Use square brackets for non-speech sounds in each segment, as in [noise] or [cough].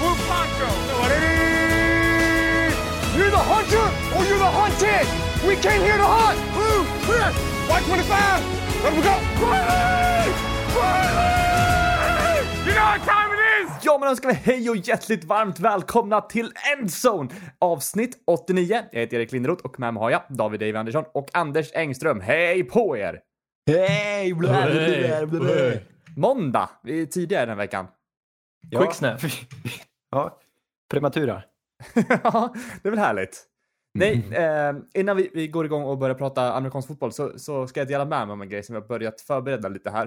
We're Poncho. You're the hunter or you're the hunted. We came here to hunt. Blue, clear. White 25. Let we go. Riley! Riley! You know what time it is? Ja, men önskar vi hej och hjärtligt varmt välkomna till Endzone! Avsnitt 89. Jag heter Erik Linderoth och med mig har jag David Dave Andersson och Anders Engström. Hej på er! Hej! Blä. Måndag, vi är tidigare den veckan. Ja. Quicksnap. Ja, prematura. [laughs] Ja, det är väl härligt. Nej, eh, innan vi, vi går igång och börjar prata amerikansk fotboll så, så ska jag dela med mig om en grej som har börjat förbereda lite här.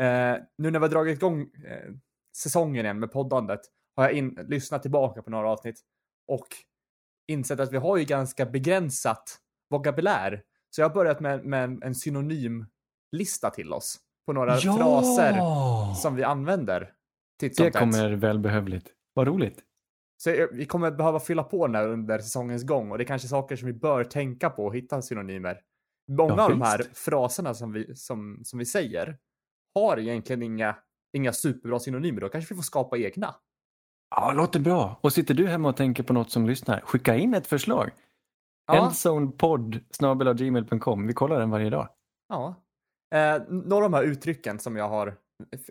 Eh, nu när vi har dragit igång eh, säsongen igen med poddandet har jag in, lyssnat tillbaka på några avsnitt och insett att vi har ju ganska begränsat vokabulär. Så jag har börjat med, med en synonymlista till oss på några Ja! fraser som vi använder. Det kommer välbehövligt. Vad roligt. Så vi kommer behöva fylla på den här under säsongens gång och det är kanske saker som vi bör tänka på och hitta synonymer. Många Ja, av de här fraserna som vi, som, som vi säger har egentligen inga, inga superbra synonymer. Då kanske vi får skapa egna. Ja, låter bra. Och sitter du hemma och tänker på något som lyssnar, skicka in ett förslag. Ja, Endzonepod gmail.com. Vi kollar den varje dag. ja. Eh, några av de här uttrycken som jag har,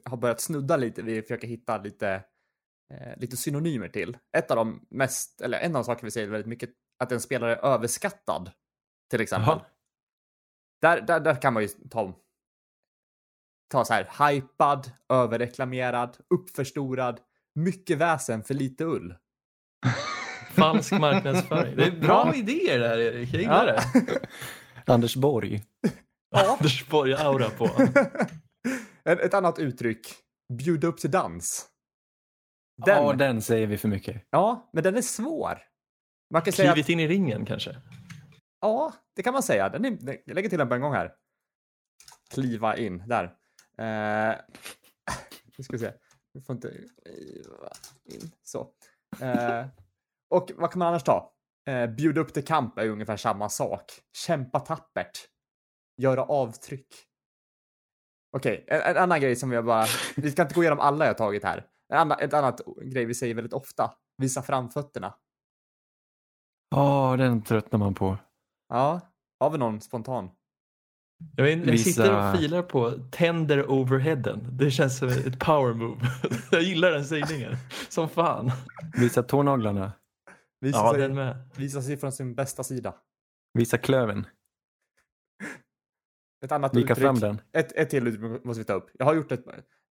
har börjat snudda lite vid, försöka hitta lite, eh, lite synonymer till. Ett av de mest, eller en av de saker vi säger väldigt mycket, att en spelare är överskattad. Till exempel. Där, där, där kan man ju ta, ta så här, hypad, överreklamerad, uppförstorad, mycket väsen för lite ull. [laughs] Falsk marknadsföring. Det är bra idéer det här Erik, jag gillar det. [laughs] Anders Borg. Ja. [laughs] Anders Borg-aura på. ett, ett annat uttryck, bjuda upp till dans. Den, Ja, ja, den säger vi för mycket. men den är svår. Man kan säga att, Klivit in i ringen kanske. ja, det kan man säga. Den är, jag lägger till den på en gång här. Kliva in, där. Eh, [laughs] nu ska vi se. Vi får inte kliva in. Så. Eh, och vad kan man annars ta? Eh, bjuda upp till kamp är ju ungefär samma sak. Kämpa tappert. Göra avtryck. Okej, en, en annan grej som vi har bara... Vi ska inte gå igenom alla jag tagit här. En annan, ett annat grej vi säger väldigt ofta. Visa framfötterna. Ja, den tröttnar man på. Ja, har vi någon spontan? Jag, vet, jag Visa- sitter och filar på tänder overheaden. Det känns som ett power move. [laughs] Jag gillar den sägningen. Som fan. Visa tånaglarna. Visa, Ja, sig, den med. visa sig från sin bästa sida. Visa klöven. Ett annat Vika uttryck. fram den. Ett, ett till uttryck måste vi ta upp. Jag har gjort ett,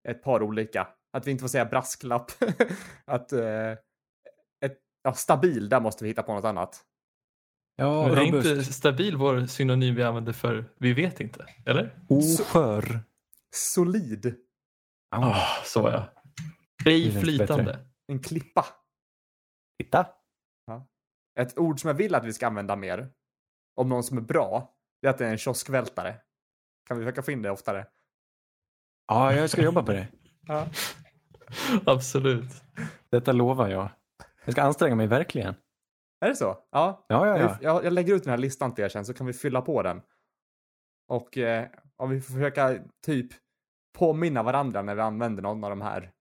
ett par olika. Att vi inte får säga brasklapp. [laughs] att eh, ett, ja, stabil, där måste vi hitta på något annat. Ja, Men är robust. inte stabil vår synonym vi använder för vi vet inte? Eller? Oskör. Solid. Ah, Ah, så ja. Det Ej lät flytande. bättre. En klippa. Titta. Ett ord som jag vill att vi ska använda mer. Om någon som är bra. Det är att det är en kioskvältare. Kan vi försöka få in det oftare? Ja, jag ska jobba på det. Ja. [laughs] Absolut. Detta lovar jag. Jag ska anstränga mig verkligen. Är det så? Ja. Ja, ja, ja. Jag, jag lägger ut den här listan till er sen så kan vi fylla på den. Och eh, om vi får försöka typ påminna varandra när vi använder någon av de här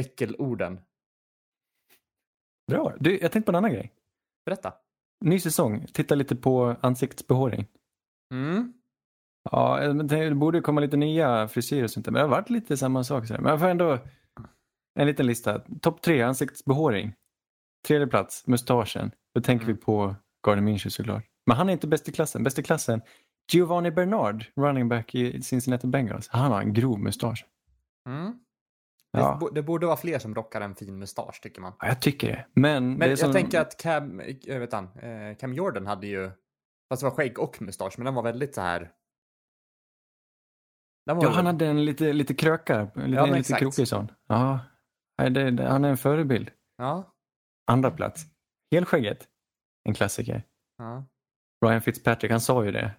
äckelorden. Bra. Du, jag tänkte på en annan grej. Berätta. Ny säsong. Titta lite på ansiktsbehåring. Mm. Ja, det borde komma lite nya frisyrer och sånt där. Men det har varit lite samma sak. Men jag får ändå en liten lista. Topp tre ansiktsbehåring. Tredje plats, mustaschen. Då tänker Mm. vi på Gardner Minshew såklart. Men han är inte bäst i klassen. Bäst i klassen, Giovanni Bernard, running back i Cincinnati Bengals. Han har en grov mustasch. Mm. Ja. Det, bo- det borde vara fler som rockar en fin mustasch tycker man. Ja, jag tycker det. Men, Men det jag som... tänker att Cam, jag vet han, eh, Cam Jordan hade ju, fast det var skägg och mustasch, men den var väldigt så här. Ja, han hade en lite, lite kröka. Lite, men en lite krokig sån. Ja, det, det, han är en förebild. Ja, Andra plats. Helskägget. En klassiker. ja. Ryan Fitzpatrick, han sa ju det.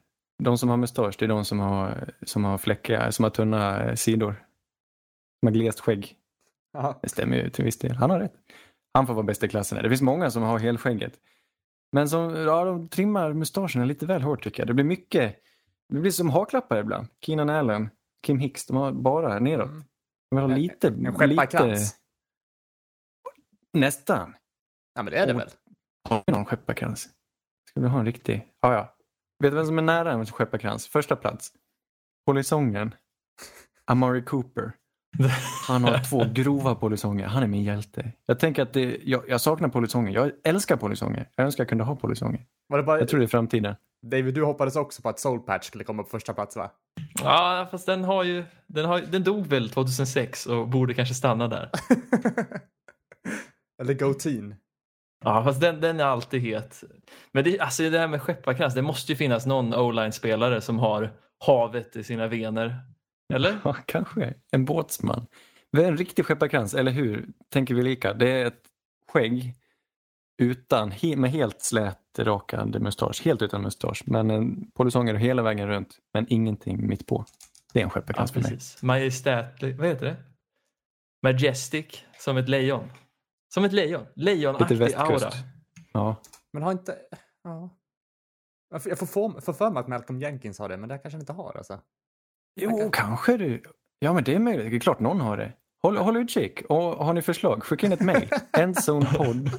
De som har mustasch, det är de som har, som har fläckar, som har tunna eh, sidor. Som har glest skägg. ja. Det stämmer ju till viss del. Han har rätt. Han får vara bäst i klassen. Det finns många som har helskägget. Men som, ja, de trimmar mustaschen lite väl hårt tycker jag. Det blir mycket, det blir som haklappar ibland. Keenan Allen, Kim Hicks, de har bara neråt. Mm. De vill ha lite, En skepparkrans. lite... Nästan. Ja, men det är det väl? Har vi någon skepparkrans? Ska vi ha en riktig? Ja, ja. Vet du vem som är nära en skepparkrans? Första plats. Polisongen. Amari Cooper. Han har två [laughs] grova polisonger. Han är min hjälte. Jag tänker att det, jag, jag saknar polisonger. Jag älskar polisonger. Jag önskar jag kunde ha polisonger. Var det bara... Jag tror det är framtiden. David, du hoppades också på att Soul Patch skulle komma på första plats, va? Ja, fast den har ju, den, har, den dog väl 2006 och borde kanske stanna där. [laughs] Eller Go Teen. Ja, fast den, den är alltid het. Men det, alltså det här med skepparkrans, det måste ju finnas någon o-line-spelare som har havet i sina vener. Eller? Ja, kanske. En båtsman. En riktig skepparkrans, eller hur? Tänker vi lika? Det är ett skägg utan, med helt slätrakad mustasch. Helt utan mustasch. Men en polisonger hela vägen runt. Men ingenting mitt på. Det är en Ja, skepparkrans för mig. precis. Majestätlig, vad heter det? Majestic, som ett lejon. Som ett lejon. Lejonaktig aura. Ja. Men har inte... Ja. Jag får- få, får för mig att Malcolm Jenkins har det, men det kanske han inte har alltså. Jo, kanske du. Ja, men det är möjligt. Det är klart någon har det. Håll, håll utkik. Och har ni förslag, skicka in ett mejl. [laughs] Endzonepod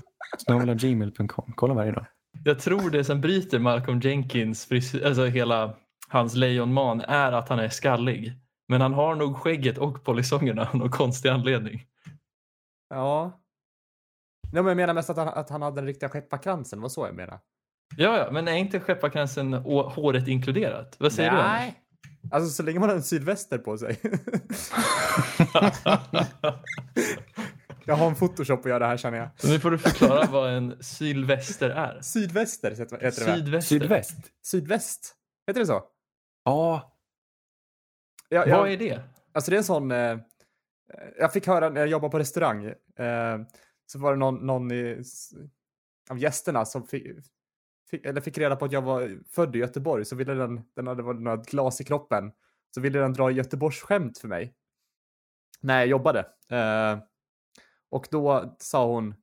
gmail.com. Kolla varje dag. Jag tror det som bryter Malcolm Jenkins, alltså hela hans lejonman, är att han är skallig. Men han har nog skägget och polisongerna av någon konstig anledning. Ja. Nej, men jag menar mest att han, att han hade den riktiga skepparkransen, var så jag menar. Ja, ja, men är inte skepparkransen och håret inkluderat? Vad säger Nej. Alltså så länge man har en sydväster på sig. [laughs] jag har en photoshop att göra här känner jag. du? nu får du förklara vad en sylvester är. Sydväster heter det? Sydväster. Sydväst. Sydväst. Heter det så? Ja, Ja, ja, Vad är det? Alltså det är en sån... Eh, jag fick höra när jag jobbade på restaurang. Eh, så var det någon, någon i, av gästerna som fick, fick, eller fick reda på att jag var född i Göteborg. Så ville den, den hade varit något glas i kroppen. Så ville den dra Göteborgs skämt för mig. När jag jobbade. Eh, och då sa hon,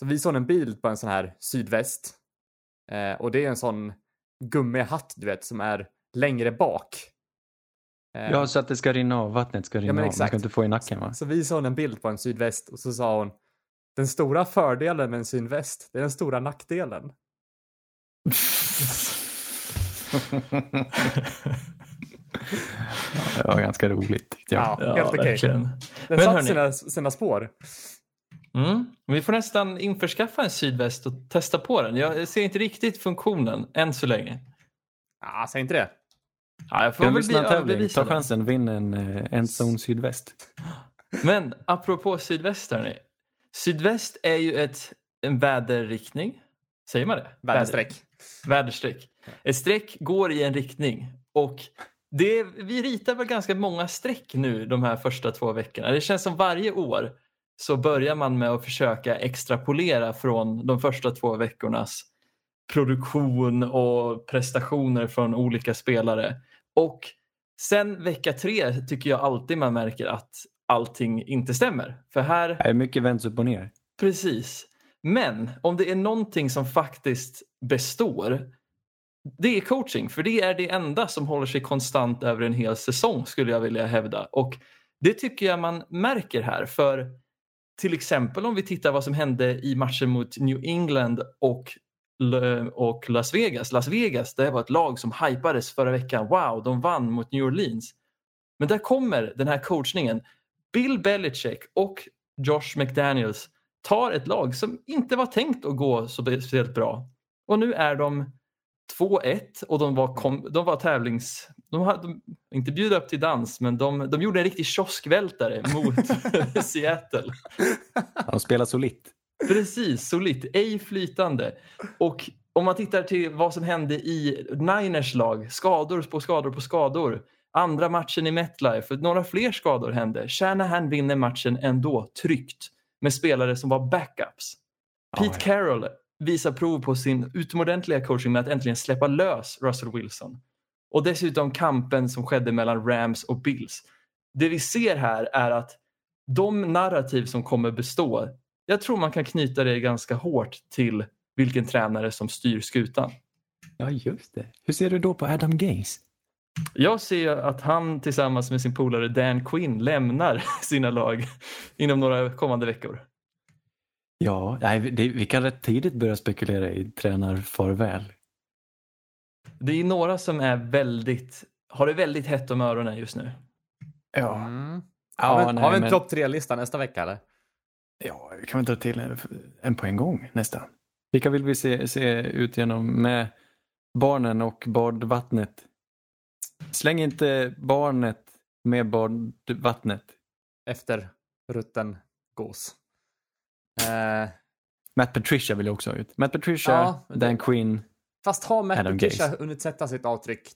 så visade hon en bild på en sån här sydväst. Eh, och det är en sån gummihatt du vet som är längre bak. Eh, ja, så att det ska rinna av. Vattnet ska rinna Ja, men av. Man exakt. kan inte få i nacken va? Så visade hon en bild på en sydväst och så sa hon den stora fördelen med en sydväst, det är den stora nackdelen. [laughs] det var ganska roligt tyckte jag. Ja, helt okej. verkligen. Den Men satt hörni- sina, sina spår. Mm. Vi får nästan införskaffa en sydväst och testa på den. Jag ser inte riktigt funktionen än så länge. Ja, säg inte det. Ja, jag får vi väl bli tävling? Ta överbevisad. chansen, vinn en uh, Endzone Sydväst. Men apropå sydväst hörni. Sydväst är ju ett, en väderriktning. Säger man det? Väderstreck. Väder- Väderstreck. Ett streck går i en riktning och det, vi ritar väl ganska många streck nu de här första två veckorna. Det känns som varje år så börjar man med att försöka extrapolera från de första två veckornas produktion och prestationer från olika spelare. Och sen vecka tre tycker jag alltid man märker att allting inte stämmer. För här Det är mycket vänds upp och ner. Precis. Men om det är någonting som faktiskt består, det är coaching. För det är det enda som håller sig konstant över en hel säsong skulle jag vilja hävda. Och det tycker jag man märker här. För till exempel om vi tittar vad som hände i matchen mot New England och, och Las Vegas. Las Vegas det var ett lag som hypades förra veckan. Wow, de vann mot New Orleans. Men där kommer den här coachningen. Bill Belichick och Josh McDaniels tar ett lag som inte var tänkt att gå så speciellt bra. Och nu är de 2-1 och de var, kom, de var tävlings... De hade de, inte bjudit upp till dans, men de, de gjorde en riktig kioskvältare [laughs] mot [laughs] Seattle. De spelar solitt. Precis, solitt, ej flytande. Och om man tittar till vad som hände i Niners lag, skador på skador på skador. Andra matchen i MetLife, några fler skador hände. Shanahan vinner matchen ändå, tryggt, med spelare som var backups. Pete Ja, Carroll visar prov på sin utomordentliga coaching med att äntligen släppa lös Russell Wilson. Och dessutom kampen som skedde mellan Rams och Bills. Det vi ser här är att de narrativ som kommer bestå, jag tror man kan knyta det ganska hårt till vilken tränare som styr skutan. Ja, just det. Hur ser du då på Adam Gaze? Jag ser att han tillsammans med sin polare Dan Quinn lämnar [laughs] sina lag inom några kommande veckor. Ja, nej, det, vi kan rätt tidigt börja spekulera i tränarfarväl. Det är några som är väldigt, har det väldigt hett om öronen just nu. Ja, Mm. ja har vi, nej, har vi en men- topp tre-lista nästa vecka eller? Ja, vi kan väl dra till en, en på en gång nästan. Vilka vill vi se, se ut genom med barnen och badvattnet? Släng inte barnet med badvattnet. Efter rutten gås. Eh, Matt Patricia vill jag också ha ut. Matt Patricia, Ja, Dan Quinn. fast har Matt Adam Patricia hunnit sätta sitt avtryck?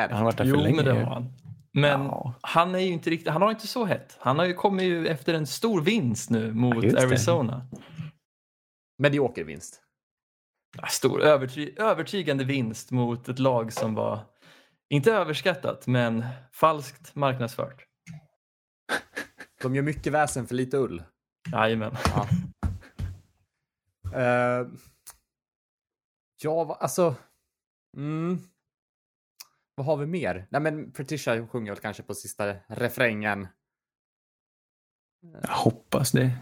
Än? Han har varit där Jo, för länge. men det har han. Men Ja. han är ju inte riktigt, han har inte så hett. Han har ju kommit ju efter en stor vinst nu mot Ja. Arizona. Medioker vinst. Stor överty övertygande vinst mot ett lag som var, inte överskattat, men falskt marknadsfört. De gör mycket väsen för lite ull. Jajamän. Ja. Eh, ja, va- alltså. Mm. Vad har vi mer? Nej, men Patricia sjunger väl kanske på sista refrängen. Jag hoppas det.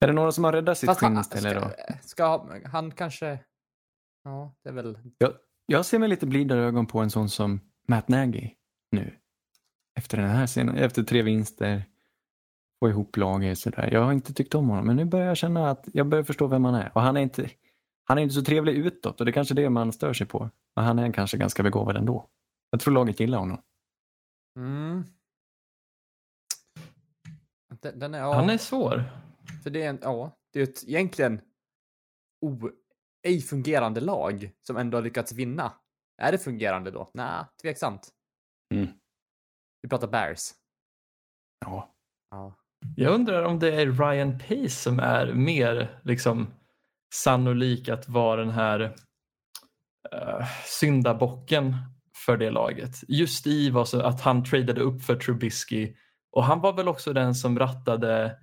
Är det några som har räddat sitt Fast skinn han, istället då? ska, ska han kanske... Ja, det är väl... Jag, jag ser med lite blidare ögon på en sån som Matt Nagy nu. Efter den här scenen, efter tre vinster, få ihop laget sådär. Jag har inte tyckt om honom, men nu börjar jag känna att jag börjar förstå vem han är. Och han är inte, han är inte så trevlig utåt och det är kanske det man stör sig på. Men han är kanske ganska begåvad ändå. Jag tror laget gillar honom. Mm. Den, den är, ja, Han är svår. För det är, en, ja, det är ett egentligen o, ej fungerande lag som ändå har lyckats vinna. Är det fungerande då? Nej, tveksamt. Mm. Vi pratar Bears. Ja. Ja. Jag undrar om det är Ryan Pace som är mer liksom sannolik att vara den här uh, syndabocken för det laget. Just i vad så, att han tradade upp för Trubisky och han var väl också den som rattade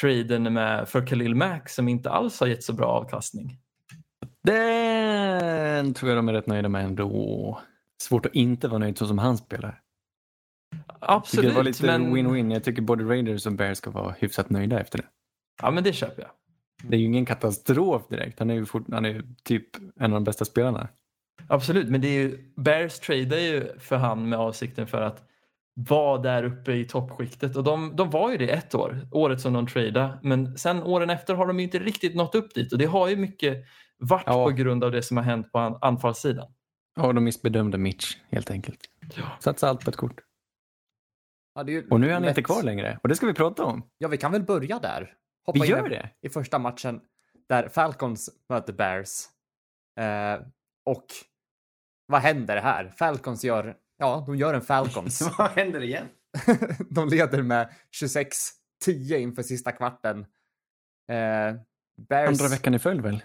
traden med, för Khalil Mack som inte alls har gett så bra avkastning. Den tror jag de är rätt nöjda med ändå. Svårt att inte vara nöjd så som han spelar. Jag Absolut, det var lite men, win-win. Jag tycker både Raiders och Bears ska vara hyfsat nöjda efter det. ja, men det köper jag. Det är ju ingen katastrof direkt. Han är ju, fort, han är typ en av de bästa spelarna. Absolut, men det är ju, Bears tradar ju för han med avsikten för att vara där uppe i toppskiktet och de, de var ju det ett år, året som de tradade, men sen åren efter har de ju inte riktigt nått upp dit och det har ju mycket varit Ja. på grund av det som har hänt på an, anfallssidan. Ja, de missbedömde Mitch helt enkelt. Ja. Satsa allt på ett kort. Ja, det är ju Och nu är han lätt. inte kvar längre. Och det ska vi prata om. Ja, vi kan väl börja där. Hoppa Vi gör det. i första matchen där Falcons möter Bears. Eh, och vad händer här? Falcons gör, ja, de gör en Falcons. [laughs] Vad händer igen? [laughs] de leder med 26-10 inför sista kvarten. Eh, Bears, Andra veckan i följd väl?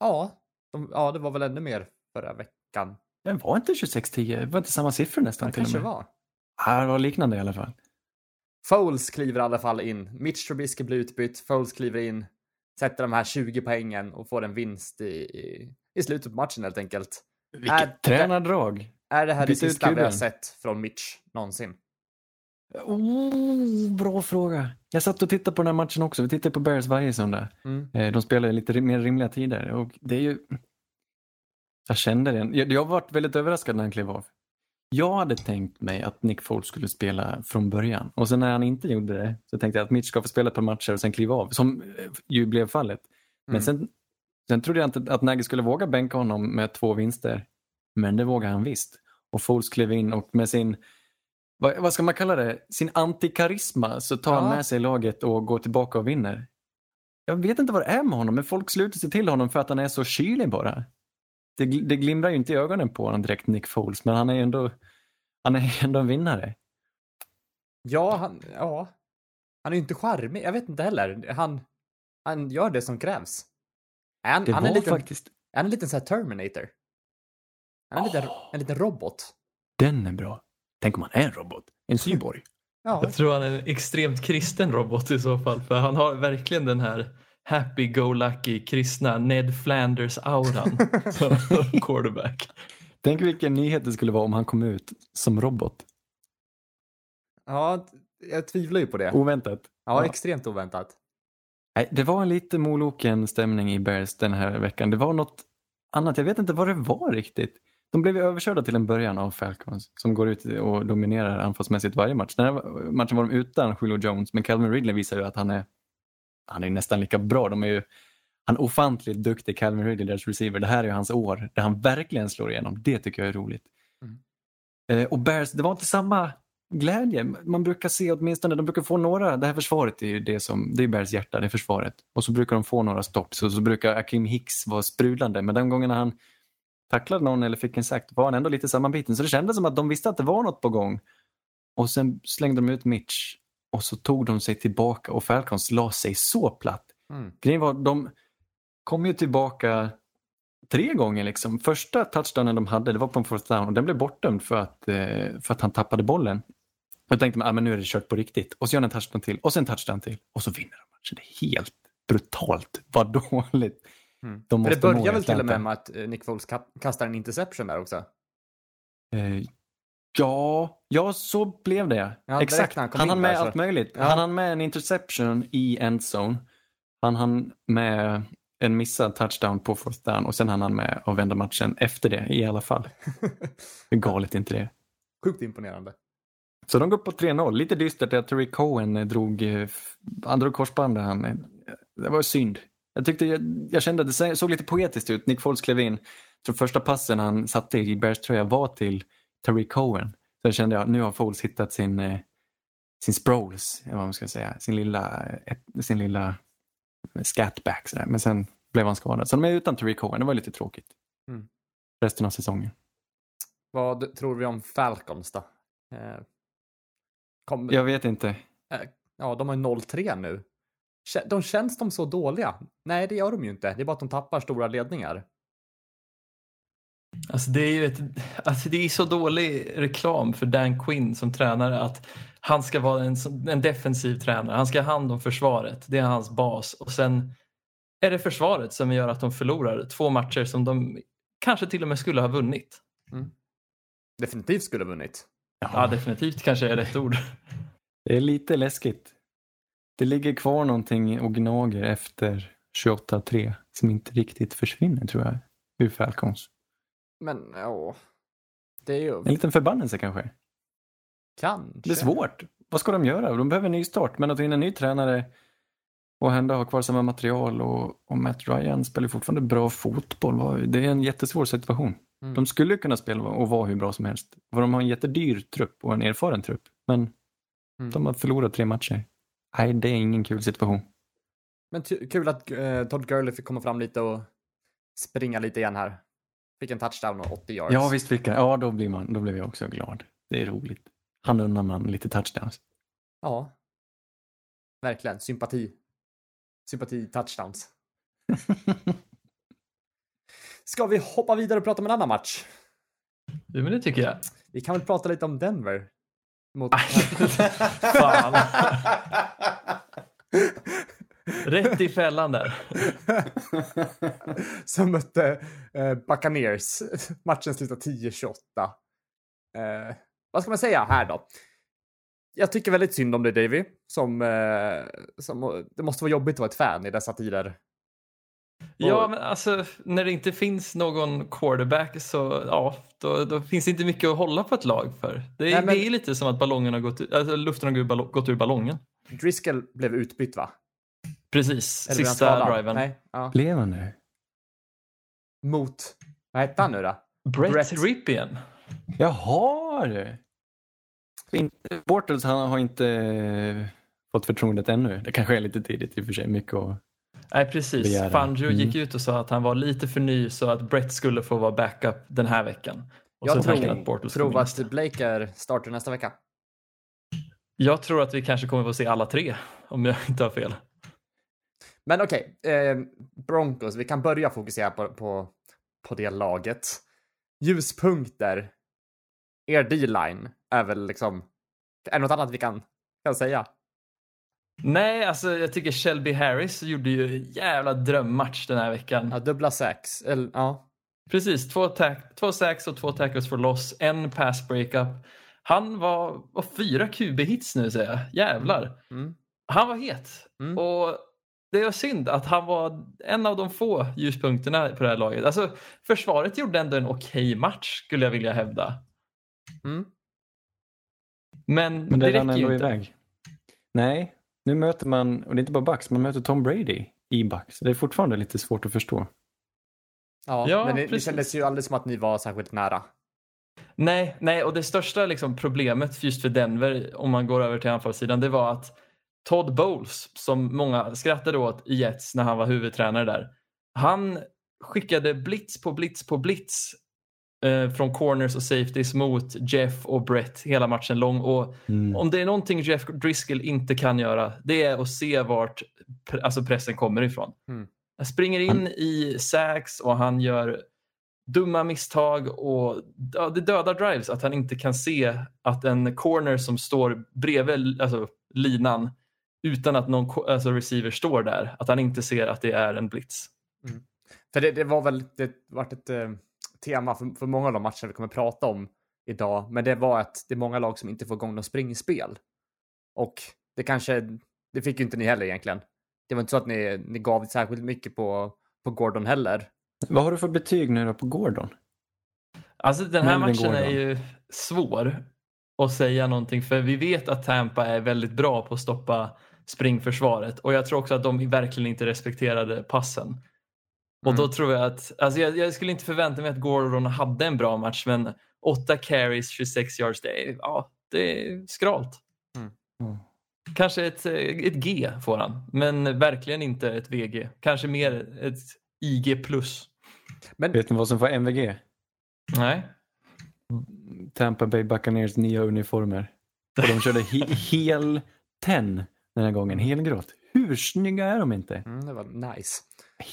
Ja, de, ja, det var väl ännu mer förra veckan. Den var inte 26-10. Det var inte samma siffror nästan Det till och kanske med. var. Ja, det var liknande i alla fall. Foles kliver i alla fall in. Mitch Trubisky blir utbytt. Foles kliver in, sätter de här 20 poängen och får en vinst i, i, i slutet på matchen helt enkelt. Vilket Är- tränardrag. Är det här det Byta ut sista vi har sett från Mitch någonsin? Oh, bra fråga. Jag satt och tittade på den här matchen också. Vi tittar på Bears varje söndag. Mm. Eh, De spelar lite mer rimliga tider och det är ju... Jag kände det. Jag, jag var väldigt överraskad när han klev av. Jag hade tänkt mig att Nick Foles skulle spela från början och sen när han inte gjorde det så tänkte jag att Mitch ska få spela ett par matcher och sen kliva av, som eh, ju blev fallet. Men Mm. sen, sen trodde jag inte att Nagy skulle våga bänka honom med två vinster. Men det vågade han visst. Och Foles klev in och med sin, vad, vad ska man kalla det, sin antikarisma så tar han Ja. med sig laget och går tillbaka och vinner. Jag vet inte vad det är med honom, men folk sluter sig till honom för att han är så kylig bara. Det, det glimrar ju inte i ögonen på honom direkt, Nick Foles, men han är ju ändå, han är ändå en vinnare. Ja, han, ja. Han är ju inte charmig. Jag vet inte heller. Han, han gör det som krävs. Är han, Det han är en liten, faktiskt, är han en liten så här Terminator? Han är en, liten, en liten robot. den är bra. Tänk om han är en robot, en cyborg. [laughs] Ja, Jag tror han är en extremt kristen robot i så fall för han har verkligen den här happy-go-lucky kristna Ned Flanders-auran [laughs] som quarterback. Tänk vilken nyhet det skulle vara om han kom ut som robot. ja jag tvivlar ju på det. Oväntat. Ja, ja. extremt oväntat. Nej, det var en lite moloken stämning i Bears den här veckan. Det var något annat. Jag vet inte vad det var riktigt. De blev ju överkörda till en början av Falcons som går ut och dominerar anfallsmässigt varje match. Den här matchen var de utan Julio Jones men Calvin Ridley visar ju att han är, han är nästan lika bra. De är ju, han är ofantligt duktig, Calvin Ridley, deras receiver. Det här är ju hans år där han verkligen slår igenom. Det tycker jag är roligt. Mm. Eh, och Bears, det var inte samma glädje. Man brukar se åtminstone, de brukar få några, det här försvaret är ju det som, det är Bears hjärta, det är försvaret. Och så brukar de få några stopp, så, så brukar Akim Hicks vara sprudlande. Men den gången han tacklade någon eller fick en sack var han ändå lite sammanbiten. Så det kändes som att de visste att det var något på gång. Och sen slängde de ut Mitch och så tog de sig tillbaka och Falcons la sig så platt. Mm. Grejen var, de kom ju tillbaka tre gånger. Liksom. Första touchdownen de hade det var på en fourth down och den blev bortdömd för att, eh, för att han tappade bollen. Och jag tänkte man, ah, men nu är det kört på riktigt. Och så gör han en touchdown till och sen en touchdown till och så vinner de matchen. Det är helt brutalt vad [laughs] dåligt. Mm. De det måste må börjar väl till och med med att eh, Nick Foles ka- kastar en interception där också? Eh, ja, ja, så blev det. Ja, Exakt. han Han, hann med så- allt möjligt. Ja. Han hann med en interception i endzone. Han hann med en missad touchdown på fourth down och sen hann han med att vända matchen efter det i alla fall. Hur galet är inte det? Sjukt imponerande. Så de går upp på 3-0. Lite dystert att Terry Cohen eh, drog, han drog korsbandet. Han, det var synd. Jag, tyckte, jag, jag kände att det såg lite poetiskt ut. Nick Foles klev in. Jag tror första passen han satte i Bears tröja var till Terry Cohen. Så jag kände att nu har Foles hittat sin, eh, sin Sproles, vad man ska säga. Sin lilla, eh, sin lilla scatback. Sådär. Men sen blev han skadad. Så de är utan Terry Cohen. Det var lite tråkigt. Mm. Resten av säsongen. Vad tror vi om Falcons då? Eh, kom, Jag vet inte. eh, ja, de har ju 0-3 nu. De känns de så dåliga? Nej, det gör de ju inte. Det är bara att de tappar stora ledningar. Alltså det är ju ett, alltså det är så dålig reklam för Dan Quinn som tränare att han ska vara en, en defensiv tränare. Han ska ha hand om försvaret. Det är hans bas. Och sen är det försvaret som gör att de förlorar två matcher som de kanske till och med skulle ha vunnit. Definitivt skulle ha vunnit. Ja, definitivt kanske är rätt ord. Det är lite läskigt. Det ligger kvar någonting och gnager efter 28-3 som inte riktigt försvinner tror jag. Ur Falcons. Men ja, det är ju En liten förbannelse kanske. kanske. Det är svårt. Vad ska de göra? De behöver en ny start. Men att in en ny tränare och ändå ha kvar samma material och, och Matt Ryan spelar fortfarande bra fotboll. Det är en jättesvår situation. Mm. De skulle kunna spela och vara hur bra som helst. För de har en jättedyr trupp och en erfaren trupp. Men Mm. de har förlorat tre matcher. Nej, det är ingen kul situation. Men kul att eh, Todd Gurley fick komma fram lite och springa lite igen här. Fick en touchdown och 80 yards. Ja, visst fick han. Ja, då, blir man, då blev jag också glad. Det är roligt. Han unnar man lite touchdowns. Ja. Verkligen. Sympati. Sympati touchdowns. [laughs] Ska vi hoppa vidare och prata om en annan match? Jo, men det tycker jag. Vi kan väl prata lite om Denver. Mot... [laughs] Fan. [laughs] Rätt i fällan där. [laughs] Som mötte eh, Buccaneers. Matchen slutade 10-28. Eh, vad ska man säga här då? Jag tycker väldigt synd om dig Davy. Som, eh, som, det måste vara jobbigt att vara ett fan i dessa tider. Ja, men alltså när det inte finns någon quarterback så ja, då, då finns det inte mycket att hålla på ett lag för. Det är, Nej, men- det är lite som att ballongen har gått, alltså, luften har gått ur ballongen. Driscoll blev utbytt va? Precis, Eller sista driven. Nej. Ja. Blev han det? Mot, vad hette han nu då? Brett, Brett. Ripien. Jaha du! Inte- Bortles han har inte fått förtroendet ännu. Det kanske är lite tidigt i och för sig. Mycket att... Nej, precis. Begära. Fangio Mm. gick ut och sa att han var lite för ny så att Brett skulle få vara backup den här veckan. Och Jag så tror, att Bortles tror att. Blake är starter nästa vecka. Jag tror att vi kanske kommer få se alla tre om jag [laughs] inte har fel. Men okej, eh, Broncos, vi kan börja fokusera på, på, på det laget. Ljuspunkter. Er D-line är väl liksom, är något annat vi kan, kan säga? Nej, alltså jag tycker Shelby Harris gjorde ju en jävla drömmatch den här veckan. Ja, dubbla sex, eller ja. Precis, två, tack, två sacks och två tackles for loss, en pass breakup. Han var, var fyra QB-hits nu säger jag. Jävlar. Mm. Han var het. Mm. Och det är synd att han var en av de få ljuspunkterna på det här laget. Alltså, försvaret gjorde ändå en okej match skulle jag vilja hävda. Mm. Men, Men det det räcker ju inte. iväg. Nej, nu möter man, och det är inte bara Bucks, man möter Tom Brady i Bucks. Det är fortfarande lite svårt att förstå. Ja, Ja, men det, det kändes ju aldrig som att ni var särskilt nära. Nej, nej, och det största liksom, problemet just för Denver, om man går över till anfallssidan, det var att Todd Bowles, som många skrattade åt i Jets när han var huvudtränare där, han skickade blitz på blitz på blitz eh, från corners och safeties mot Jeff och Brett hela matchen lång. Och Mm. om det är någonting Jeff Driscoll inte kan göra, det är att se vart pre- alltså pressen kommer ifrån. Mm. Han springer in i sacks och han gör dumma misstag och ja, det dödar drives att han inte kan se att en corner som står bredvid alltså, linan utan att någon alltså, receiver står där, att han inte ser att det är en blitz. För det, det var väl, det vart ett eh, tema för, för många av de matcherna vi kommer prata om idag. Men det var att det är många lag som inte får igång något springspel. Och det kanske, det fick ju inte ni heller egentligen. Det var inte så att ni, ni gav särskilt mycket på, på Gordon heller. Vad har du för betyg nu då på Gordon? Alltså den här Melvin matchen är Gordon. ju svår att säga någonting för vi vet att Tampa är väldigt bra på att stoppa springförsvaret och jag tror också att de verkligen inte respekterade passen. Och då Mm. tror jag att, alltså jag, jag skulle inte förvänta mig att Gordon hade en bra match men 8 carries, 26 yards, det är, ja, det är skralt. Mm. Kanske ett, ett G får han, men verkligen inte ett VG. Kanske mer ett IG+. Men Vet ni vad som får MVG? Nej. Tampa Bay Buccaneers nya uniformer. Och de körde he- [laughs] hel ten den här gången, helgrått. Hur snygga är de inte? mm, det var nice.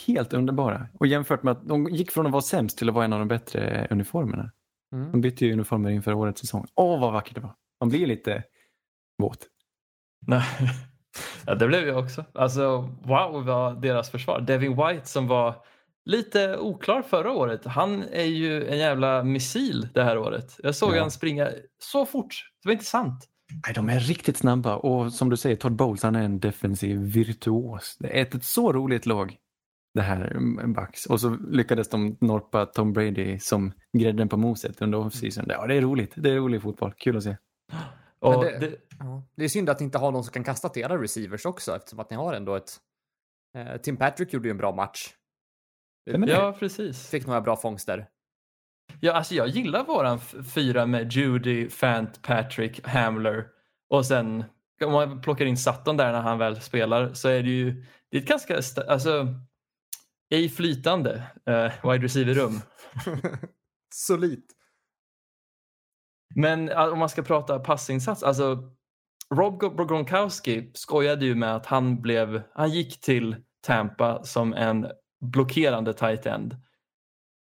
Helt underbara. Och jämfört med att de gick från att vara sämst till att vara en av de bättre uniformerna. Mm. De bytte ju uniformer inför årets säsong. Åh, vad vackert det var. Man blir lite våt. Nej. [laughs] Ja, det blev jag också. Alltså, wow vad deras försvar. Devin White som var lite oklar förra året. Han är ju en jävla missil det här året. Jag såg Ja. han springa så fort. Det var inte sant. Nej, de är riktigt snabba och som du säger, Todd Bowles han är en defensiv virtuos. Det är ett, ett så roligt lag det här mm, Bucks. Och så lyckades de norpa Tom Brady som grädden på moset under offseason. Ja, det är roligt. Det är rolig fotboll. Kul att se. Och det- det. Det är synd att ni inte har någon som kan kasta till era receivers också eftersom att ni har ändå ett... Eh, Tim Patrick gjorde ju en bra match. Ja, precis. Fick några bra fångster. Ja, alltså jag gillar våran fyra med Judy, Fant, Patrick, Hamler och sen om man plockar in Sutton där när han väl spelar så är det ju det är ett ganska, alltså ej flytande eh, wide receiver-rum. [laughs] Solitt. Men eh, om man ska prata passinsats, alltså Rob Gro- Gronkowski skojade ju med att han blev, han gick till Tampa som en blockerande tight end.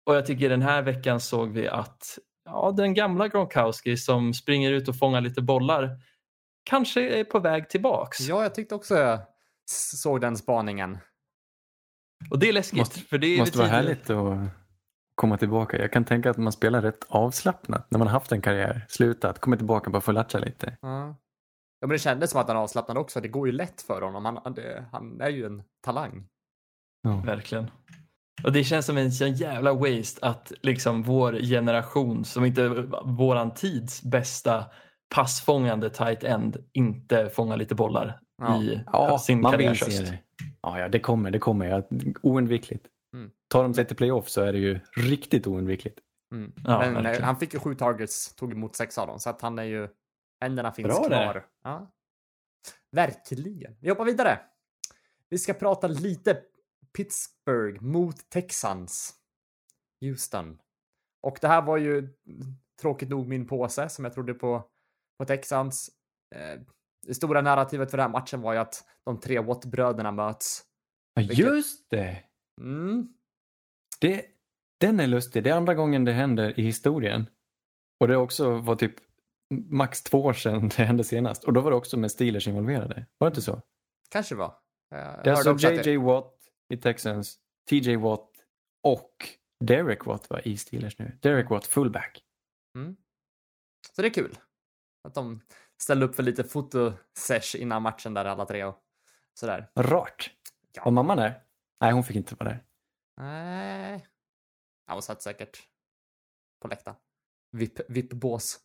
Och jag tycker den här veckan såg vi att ja, den gamla Gronkowski som springer ut och fångar lite bollar kanske är på väg tillbaks. Ja, jag tyckte också jag såg den spaningen. Och det är läskigt. Måste- för det är måste vara härligt att komma tillbaka. Jag kan tänka att man spelar rätt avslappnat när man har haft en karriär, slutat, kommer tillbaka bara för att latcha lite. Ja. ja, men det kändes som att han avslappnade också. Det går ju lätt för honom. Han, han, det, han är ju en talang. Ja. Verkligen. Och det känns som en sån jävla waste att liksom vår generation, som inte våran tids bästa passfångande tight end, inte fångar lite bollar Ja. i Ja, sin karriärshöst. Ja, ja, det kommer, det kommer. Ja, oundvikligt. Mm. Tar de sig till playoff så är det ju riktigt oundvikligt. Mm. Ja, men eh, verkligen. han fick ju sju targets, tog emot sex av dem. Så att han är ju, händerna finns Bra kvar. Ja. Verkligen. Vi hoppar vidare. Vi ska prata lite Pittsburgh mot Texans. Houston. Och det här var ju tråkigt nog min påse som jag trodde på, på Texans. Eh, det stora narrativet för den här matchen var ju att de tre Watt-bröderna möts. Ja, just det! Mm. det! Den är lustig. Det är andra gången det händer i historien. Och det också var typ max två år sedan [laughs] det hände senast. Och då var det också med Steelers involverade. Var det inte så? Kanske var. Eh, jag Det är alltså JJ Watt i Texans, TJ Watt och Derek Watt var i Steelers nu. Derek Watt fullback. Mm. Så det är kul. Att de ställde upp för lite fotosesh innan matchen där alla tre och sådär. Rart. Var mamman där? Nej, hon fick inte vara där. Nej. Ja, hon satt säkert på läktaren. VIP, VIP-bås.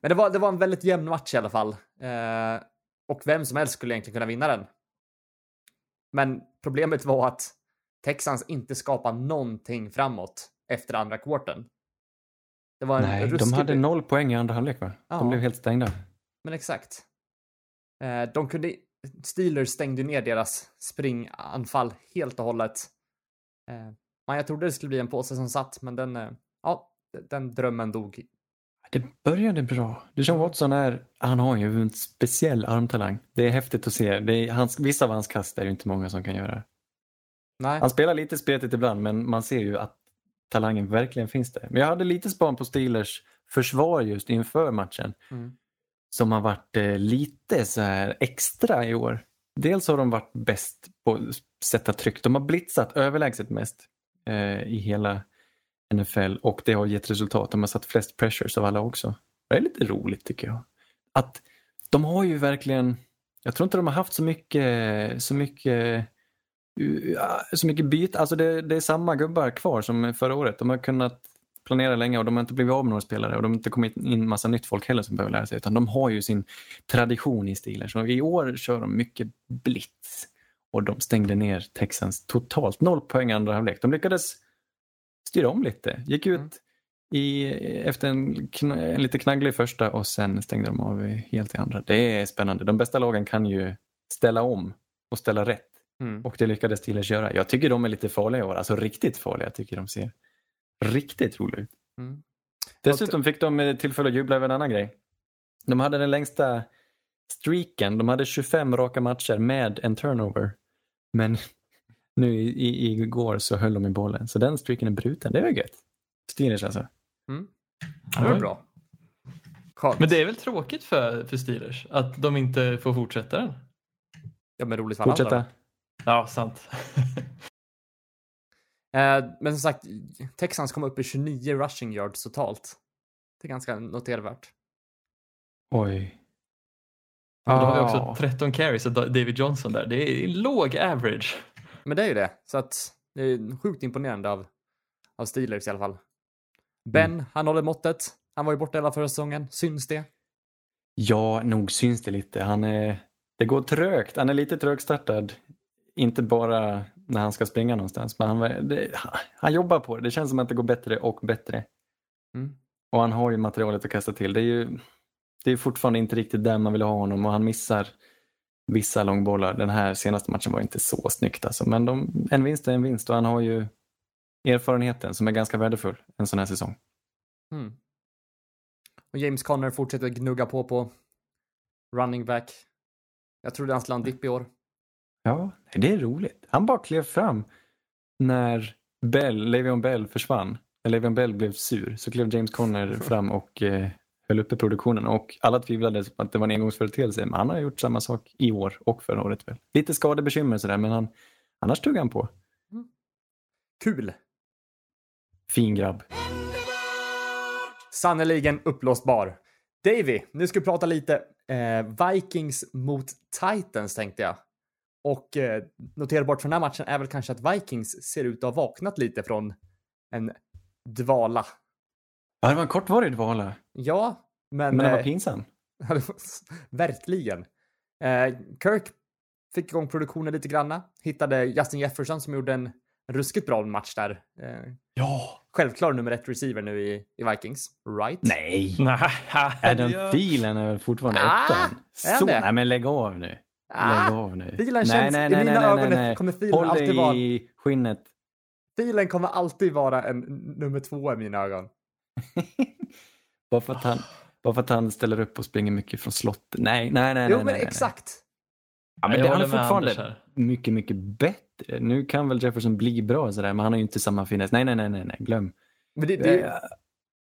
Men det var, det var en väldigt jämn match i alla fall. Eh, och vem som helst skulle egentligen kunna vinna den. Men problemet var att Texans inte skapade någonting framåt efter andra kvarten. Det var en Nej, de ruskig- hade noll poäng i andra halvlek va? Ja. De blev helt stängda. Men exakt. Eh, de kunde, Steelers stängde ner deras springanfall helt och hållet. Eh, men jag trodde det skulle bli en påse som satt, men den, eh, ja, den drömmen dog. Det började bra. Deshaun Watson är, han har ju en speciell armtalang. Det är häftigt att se. Det är, hans, vissa av hans kast är det inte många som kan göra. Nej, Han spelar lite spretigt ibland men man ser ju att talangen verkligen finns där. Men jag hade lite span på Steelers försvar just inför matchen. Mm. Som har varit eh, lite så här extra i år. Dels har de varit bäst på att sätta tryck. De har blitzat överlägset mest eh, i hela NFL och det har gett resultat. De har satt flest pressures av alla också. Det är lite roligt tycker jag. Att de har ju verkligen, jag tror inte de har haft så mycket, så mycket ja, så mycket byte, alltså det, det är samma gubbar kvar som förra året. De har kunnat planera länge och de har inte blivit av med några spelare och de har inte kommit in massa nytt folk heller som behöver lära sig utan de har ju sin tradition i stilen. Så i år kör de mycket blitz och de stängde ner Texans totalt. Noll poäng andra halvlek. De lyckades styra om lite, gick ut Mm. i, efter en, kn- en lite knagglig första och sen stängde de av helt i andra. Det är spännande. De bästa lagen kan ju ställa om och ställa rätt. Mm. Och det lyckades Steelers göra. Jag tycker de är lite farliga i år. Alltså riktigt farliga. Jag tycker de ser riktigt roliga ut. Mm. Dessutom fick de eh, tillfälle att jubla över en annan grej. De hade den längsta streaken. De hade 25 raka matcher med en turnover. Men [laughs] nu i, i, igår så höll de i bollen. Så den streaken är bruten. Det var gött. Steelers alltså. Mm. Det var bra. Men det är väl tråkigt för, för Steelers att de inte får fortsätta den? Ja, men roligt för Fortsätta. andra. Ja, sant. [laughs] Eh, men som sagt, Texans kom upp i 29 rushing yards totalt. Det är ganska notervärt. Oj. Då har vi också 13 carries av David Johnson där. Det är låg average. Men det är ju det, så att det är sjukt imponerande av, av Steelers i alla fall. Ben, Mm. han håller måttet. Han var ju borta hela förra säsongen. Syns det? Ja, nog syns det lite. Han är, det går trögt. Han är lite trögstartad. Inte bara när han ska springa någonstans, men han, det, han jobbar på det. Det känns som att det går bättre och bättre. Mm. Och han har ju materialet att kasta till. Det är ju det är fortfarande inte riktigt där man vill ha honom och han missar vissa långbollar. Den här senaste matchen var inte så snyggt alltså. Men de, en vinst är en vinst och han har ju erfarenheten som är ganska värdefull en sån här säsong. Mm. Och James Conner fortsätter gnugga på på running back. Jag trodde han skulle ha en dipp i år. Ja, det är roligt. Han bara klev fram när Bell, Le'Veon Bell försvann. När Le'Veon Bell blev sur så klev James Conner fram och eh, höll uppe produktionen och alla tvivlade på att det var en engångsföreteelse men han har gjort samma sak i år och förra året väl. Lite skadebekymmer sådär men han, annars tog han på. Kul! Fin grabb. Sannerligen uppblåsbar. Davy, nu ska vi prata lite eh, Vikings mot Titans tänkte jag. Och eh, noterbart för den här matchen är väl kanske att Vikings ser ut att ha vaknat lite från en dvala. Ja, det var en kortvarig dvala Ja, men... men den var eh, pinsam. [laughs] Verkligen. Eh, Kirk fick igång produktionen lite granna. Hittade Justin Jefferson som gjorde en ruskigt bra match där. Eh, Ja. självklar nummer ett receiver nu i, i Vikings. Right? Nej. Nej, Adam. Thielen är väl fortfarande Ah, ettan. Så, nej men lägg av nu. Lägg Ah, av nu. Thielen känns, i mina ögon kommer Thielen Håll alltid vara, i skinnet. Thielen kommer alltid vara en nummer två i mina ögon. [laughs] bara, för att han, bara för att han ställer upp och springer mycket från slottet. Nej, nej, nej. jo, nej, men nej, nej. exakt. Ja, men det, han är fortfarande mycket, mycket bättre. Nu kan väl Jefferson bli bra sådär, men han har ju inte samma finess. Nej, nej, nej, nej, nej. glöm. Men det, det, Eh,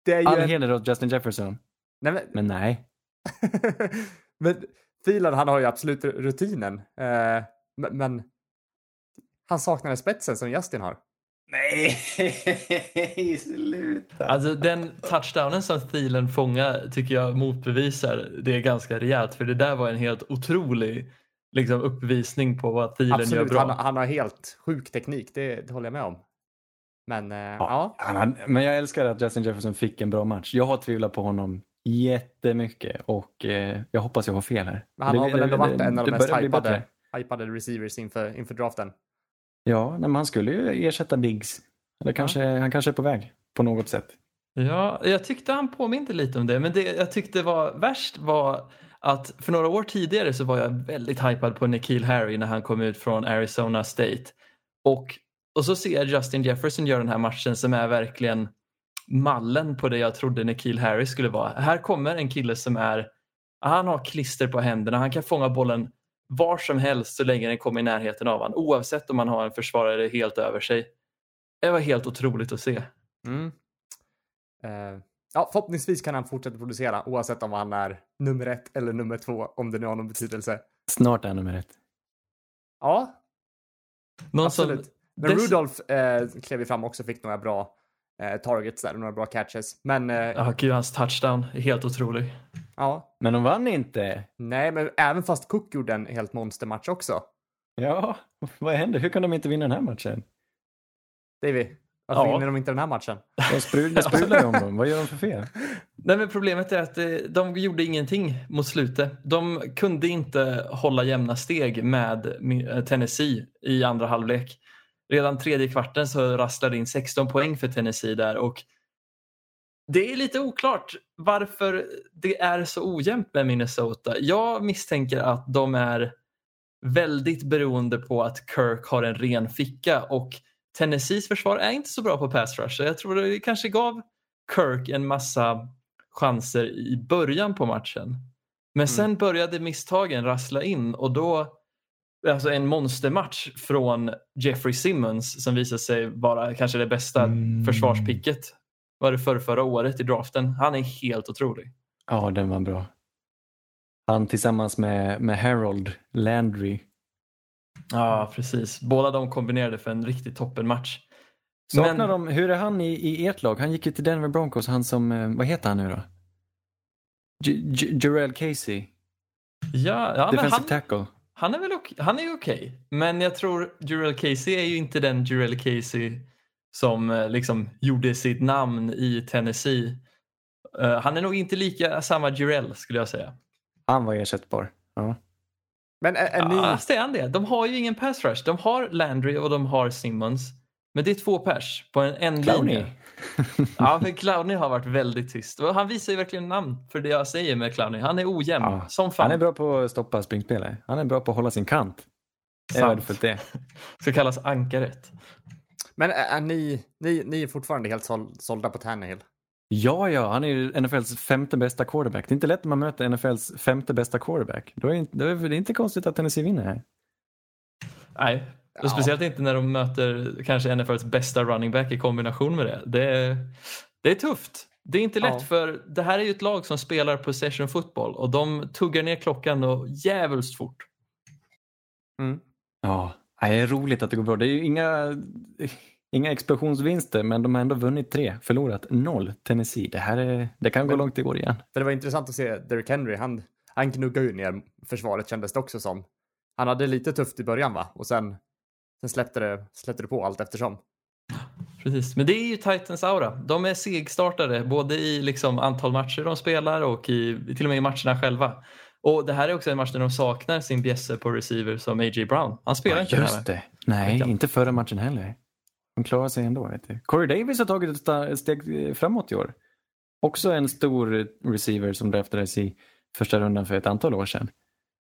det är ju All en, heder åt Justin Jefferson, nej, men, men nej. [laughs] men Thielen, han har ju absolut rutinen. Eh, men, han saknar spetsen som Justin har. Nej, [laughs] sluta. Alltså den touchdownen som Thielen fångar tycker jag motbevisar det ganska rejält. För det där var en helt otrolig liksom, uppvisning på vad Thielen gör Absolut, bra. han, han har helt sjuk teknik, det, det håller jag med om. Men eh, ja. Han hade, men jag älskar att Justin Jefferson fick en bra match. Jag har tvivlat på honom jättemycket och eh, jag hoppas jag har fel här. Men han Det- har väl ändå varit en av de mest hypade, hypade receivers inför, inför draften. Ja, nej, men han skulle ju ersätta Diggs. Eller kanske, Han kanske är på väg på något sätt. Ja, jag tyckte han påminde lite om det, men det jag tyckte var värst var att för några år tidigare så var jag väldigt hypad på Nikhil Harry när han kom ut från Arizona State. Och, och så ser jag Justin Jefferson göra den här matchen som är verkligen mallen på det jag trodde Nikhil Harry skulle vara. Här kommer en kille som är, han har klister på händerna, han kan fånga bollen var som helst så länge den kommer i närheten av honom, oavsett om han har en försvarare helt över sig. Det var helt otroligt att se. Mm. Eh, ja, förhoppningsvis kan han fortsätta producera oavsett om han är nummer ett eller nummer två, om det nu har någon betydelse. Snart är han nummer ett. Ja, Någon som- absolut. Men Dess- Rudolph eh, klev ju fram också och fick några bra eh, targets där, några bra catches. Men eh, Ja, gud, hans touchdown är helt otrolig. ja, Men de vann inte. nej, men även fast Cook gjorde en helt monstermatch också. Ja, vad händer? Hur kan de inte vinna den här matchen? Davy, varför Ja. vinner de inte den här matchen? De sprudlar, sprudlar ju om dem. Vad gör de för fel? Nej, men problemet är att eh, de gjorde ingenting mot slutet. De kunde inte hålla jämna steg med eh, Tennessee i andra halvlek. Redan tredje kvarten så rasslade in 16 poäng för Tennessee där och det är lite oklart varför det är så ojämnt med Minnesota. Jag misstänker att de är väldigt beroende på att Kirk har en ren ficka och Tennessees försvar är inte så bra på pass rush. Jag tror det kanske gav Kirk en massa chanser i början på matchen. Men sen började misstagen rassla in och då Alltså en monstermatch från Jeffrey Simmons som visade sig vara kanske det bästa Mm. försvarspicket. Var det för förra året i draften. Han är helt otrolig. Ja, den var bra. Han tillsammans med, med Harold Landry. Ja, precis. Båda de kombinerade för en riktigt toppenmatch. Saknar Men- de, hur är han i, i ert lag? Han gick ju till Denver Broncos, han som, eh, vad heter han nu då? Jarrell Casey, Ja, ja men defensive han, tackle. Han är väl ok- han är okej. Men jag tror Jurel Casey är ju inte den Jurel Casey som eh, liksom gjorde sitt namn i Tennessee. Eh, han är nog inte lika samma Jurel skulle jag säga. Han var ersättbar. Ja. Men är, är Ja, ni... fast är han det? De har ju ingen pass rush. De har Landry och de har Simmons. Men det är två pers på en, en linje. [laughs] Ja, för Clowney har varit väldigt tyst. Och Han visar ju verkligen namn för det jag säger med Clowney. Han är ojämn Ja, som fan. Han är bra på att stoppa springspelare. Han är bra på att hålla sin kant. Det är Sant. värdefullt det. [laughs] Ska kallas ankaret. Men är, är ni, ni, ni är fortfarande helt såld, sålda på Tannehill? Ja, ja, han är ju NFLs femte bästa quarterback. Det är inte lätt när man möter NFLs femte bästa quarterback. Då är det, inte- då är det inte konstigt att Tennessee vinner här. Nej, och speciellt inte när de möter kanske NFLs bästa running back i kombination med det. Det är, det är tufft. Det är inte lätt Ja. för det här är ju ett lag som spelar possession fotboll och de tuggar ner klockan och jävligt fort. Mm. Ja, det är roligt att det går bra. Det är ju inga, inga explosionsvinster, men de har ändå vunnit tre, förlorat noll. Tennessee. Det här är, det kan gå Men- långt i år igen. För det var intressant att se Derrick Henry. Han, han gnuggade ju ner försvaret kändes det också som. Han hade lite tufft i början va? Och sen, sen släppte, det, släppte det på allt eftersom. Precis, men det är ju Titans aura. De är segstartade både i liksom antal matcher de spelar och i, till och med i matcherna själva. Och det här är också en match där de saknar sin bjässe på receiver som A.J. Brown. Han spelar inte den här. Just det. Nej, inte förra matchen heller. De klarar sig ändå. Vet du. Corey Davis har tagit ett steg eh, framåt i år. Också en stor receiver som draftades i första rundan för ett antal år sedan.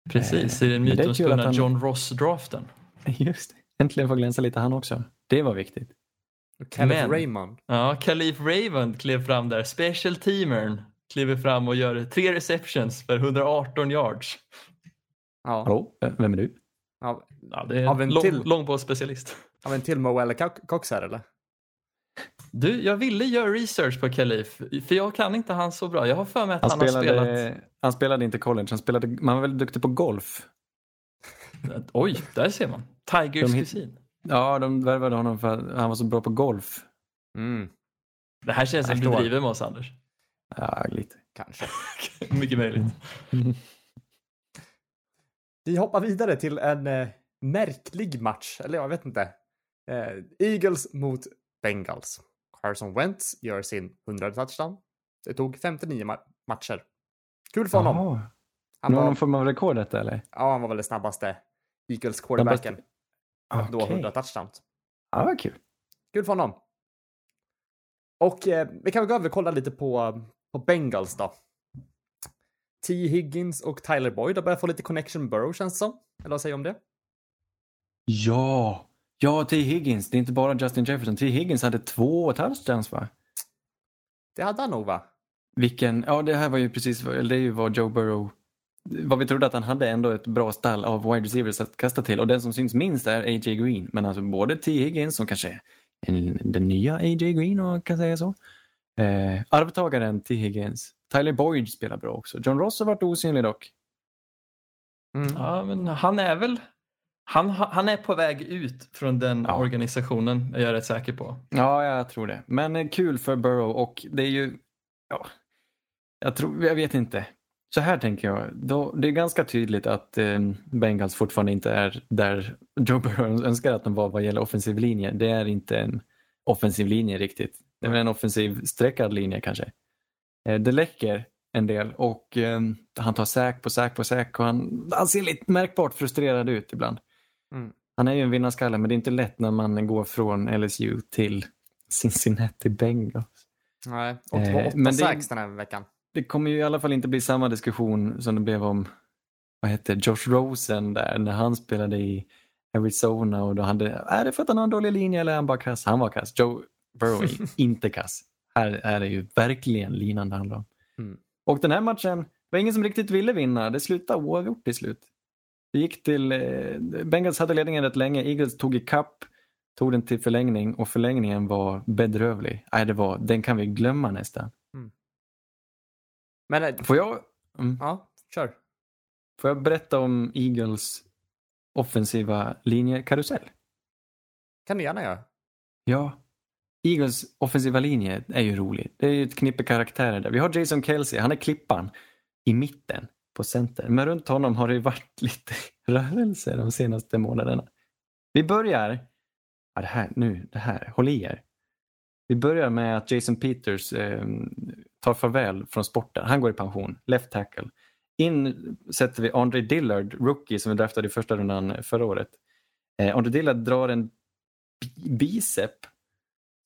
Precis, i den kul mytomspunna han- John Ross-draften. [laughs] Just det. Äntligen får glänsa lite han också. Det var viktigt. Men- Raymond. Ja, Khalif Raymond klev fram där. Special teamern kliver fram och gör tre receptions för 118 yards. Ja, Hallå, vem är du? ja, Ja, det är Av en lång, till. långbollsspecialist. av en till Mo eller Co- Cox här eller? Du, jag ville göra research på Khalif, för jag kan inte han så bra. Jag har för mig att Han, han, har spelade, spelat... han spelade inte college, han spelade, man var väldigt duktig på golf. [laughs] Oj, där ser man. Tigers De kusin. Ja, de värvade honom för att han var så bra på golf. Mm, Det här känns som du driver med oss, Anders. Ja, lite. kanske. [laughs] Mycket möjligt. [laughs] Vi hoppar vidare till en eh, märklig match, eller jag vet inte. Eh, Eagles mot Bengals. Carson Wentz gör sin 100 touchdown. Det tog 59 ma- matcher. Kul för honom. Han Någon var, form av rekord detta eller? ja, han var väl den snabbaste Eagles quarterbacken. Att nå Okej. 100 touchdowns. Ja, vad kul. Kul för honom. Och eh, vi kan väl gå över och kolla lite på, på Bengals då. T. Higgins och Tyler Boyd har börjat få lite connection Burrow känns det som. Eller vad säger du om det? Ja, ja T. Higgins. Det är inte bara Justin Jefferson. T. Higgins hade två touchdowns va? Det hade han nog va? Vilken, ja det här var ju precis, eller det är ju vad Joe Burrow, vad vi trodde att han hade ändå ett bra stall av wide receivers att kasta till och den som syns minst är A.J. Green. Men alltså både T. Higgins som kanske är en, den nya A.J. Green om man kan säga så. Eh, arvtagaren T. Higgins. Tyler Boyd spelar bra också. John Ross har varit osynlig dock. Mm. Ja, men han är väl... Han, han är på väg ut från den Ja. organisationen, är jag rätt säker på. Ja, jag tror det. Men eh, kul för Burrow och det är ju, ja, jag tror, jag vet inte. Så här tänker jag, då, det är ganska tydligt att eh, Bengals fortfarande inte är där Joe Burrow önskar att de var vad gäller offensiv linje. Det är inte en offensiv linje riktigt. Det är en offensiv sträckad linje kanske. Eh, det läcker en del och eh, han tar säk på säk på säk och han, han ser lite märkbart frustrerad ut ibland. Mm. Han är ju en vinnarskalle men det är inte lätt när man går från LSU till Cincinnati Bengals. Nej, Eh, 8 men det- 6 den här veckan. Det kommer ju i alla fall inte bli samma diskussion som det blev om vad hette Josh Rosen där när han spelade i Arizona och då hade, är det för att han har en dålig linje eller är han bara kass? Han var kass. Joe Burrow är [laughs] inte kass. Här är det ju verkligen linan det handlar om. Mm. Och den här matchen det var ingen som riktigt ville vinna. Det slutade oavgjort till slut. Det gick till, eh, Bengals hade ledningen rätt länge. Eagles tog i kapp, tog den till förlängning och förlängningen var bedrövlig. Nej, det var, den kan vi glömma nästan. Men eh, Får jag, mm, ja, kör. får jag berätta om Eagles offensiva linjekarusell? Kan du gärna göra. Ja. Eagles offensiva linje är ju rolig. Det är ju ett knippe karaktärer där. Vi har Jason Kelsey, han är klippan i mitten på center. Men runt honom har det ju varit [laughs] lite rörelse de senaste månaderna. Vi börjar, ja, det här, nu, det här, håll i er. Vi börjar med att Jason Peters eh, tar farväl från sporten. Han går i pension, left tackle. In sätter vi Andre Dillard, rookie som vi draftade i första rundan eh, förra året. Eh, Andre Dillard drar en bicep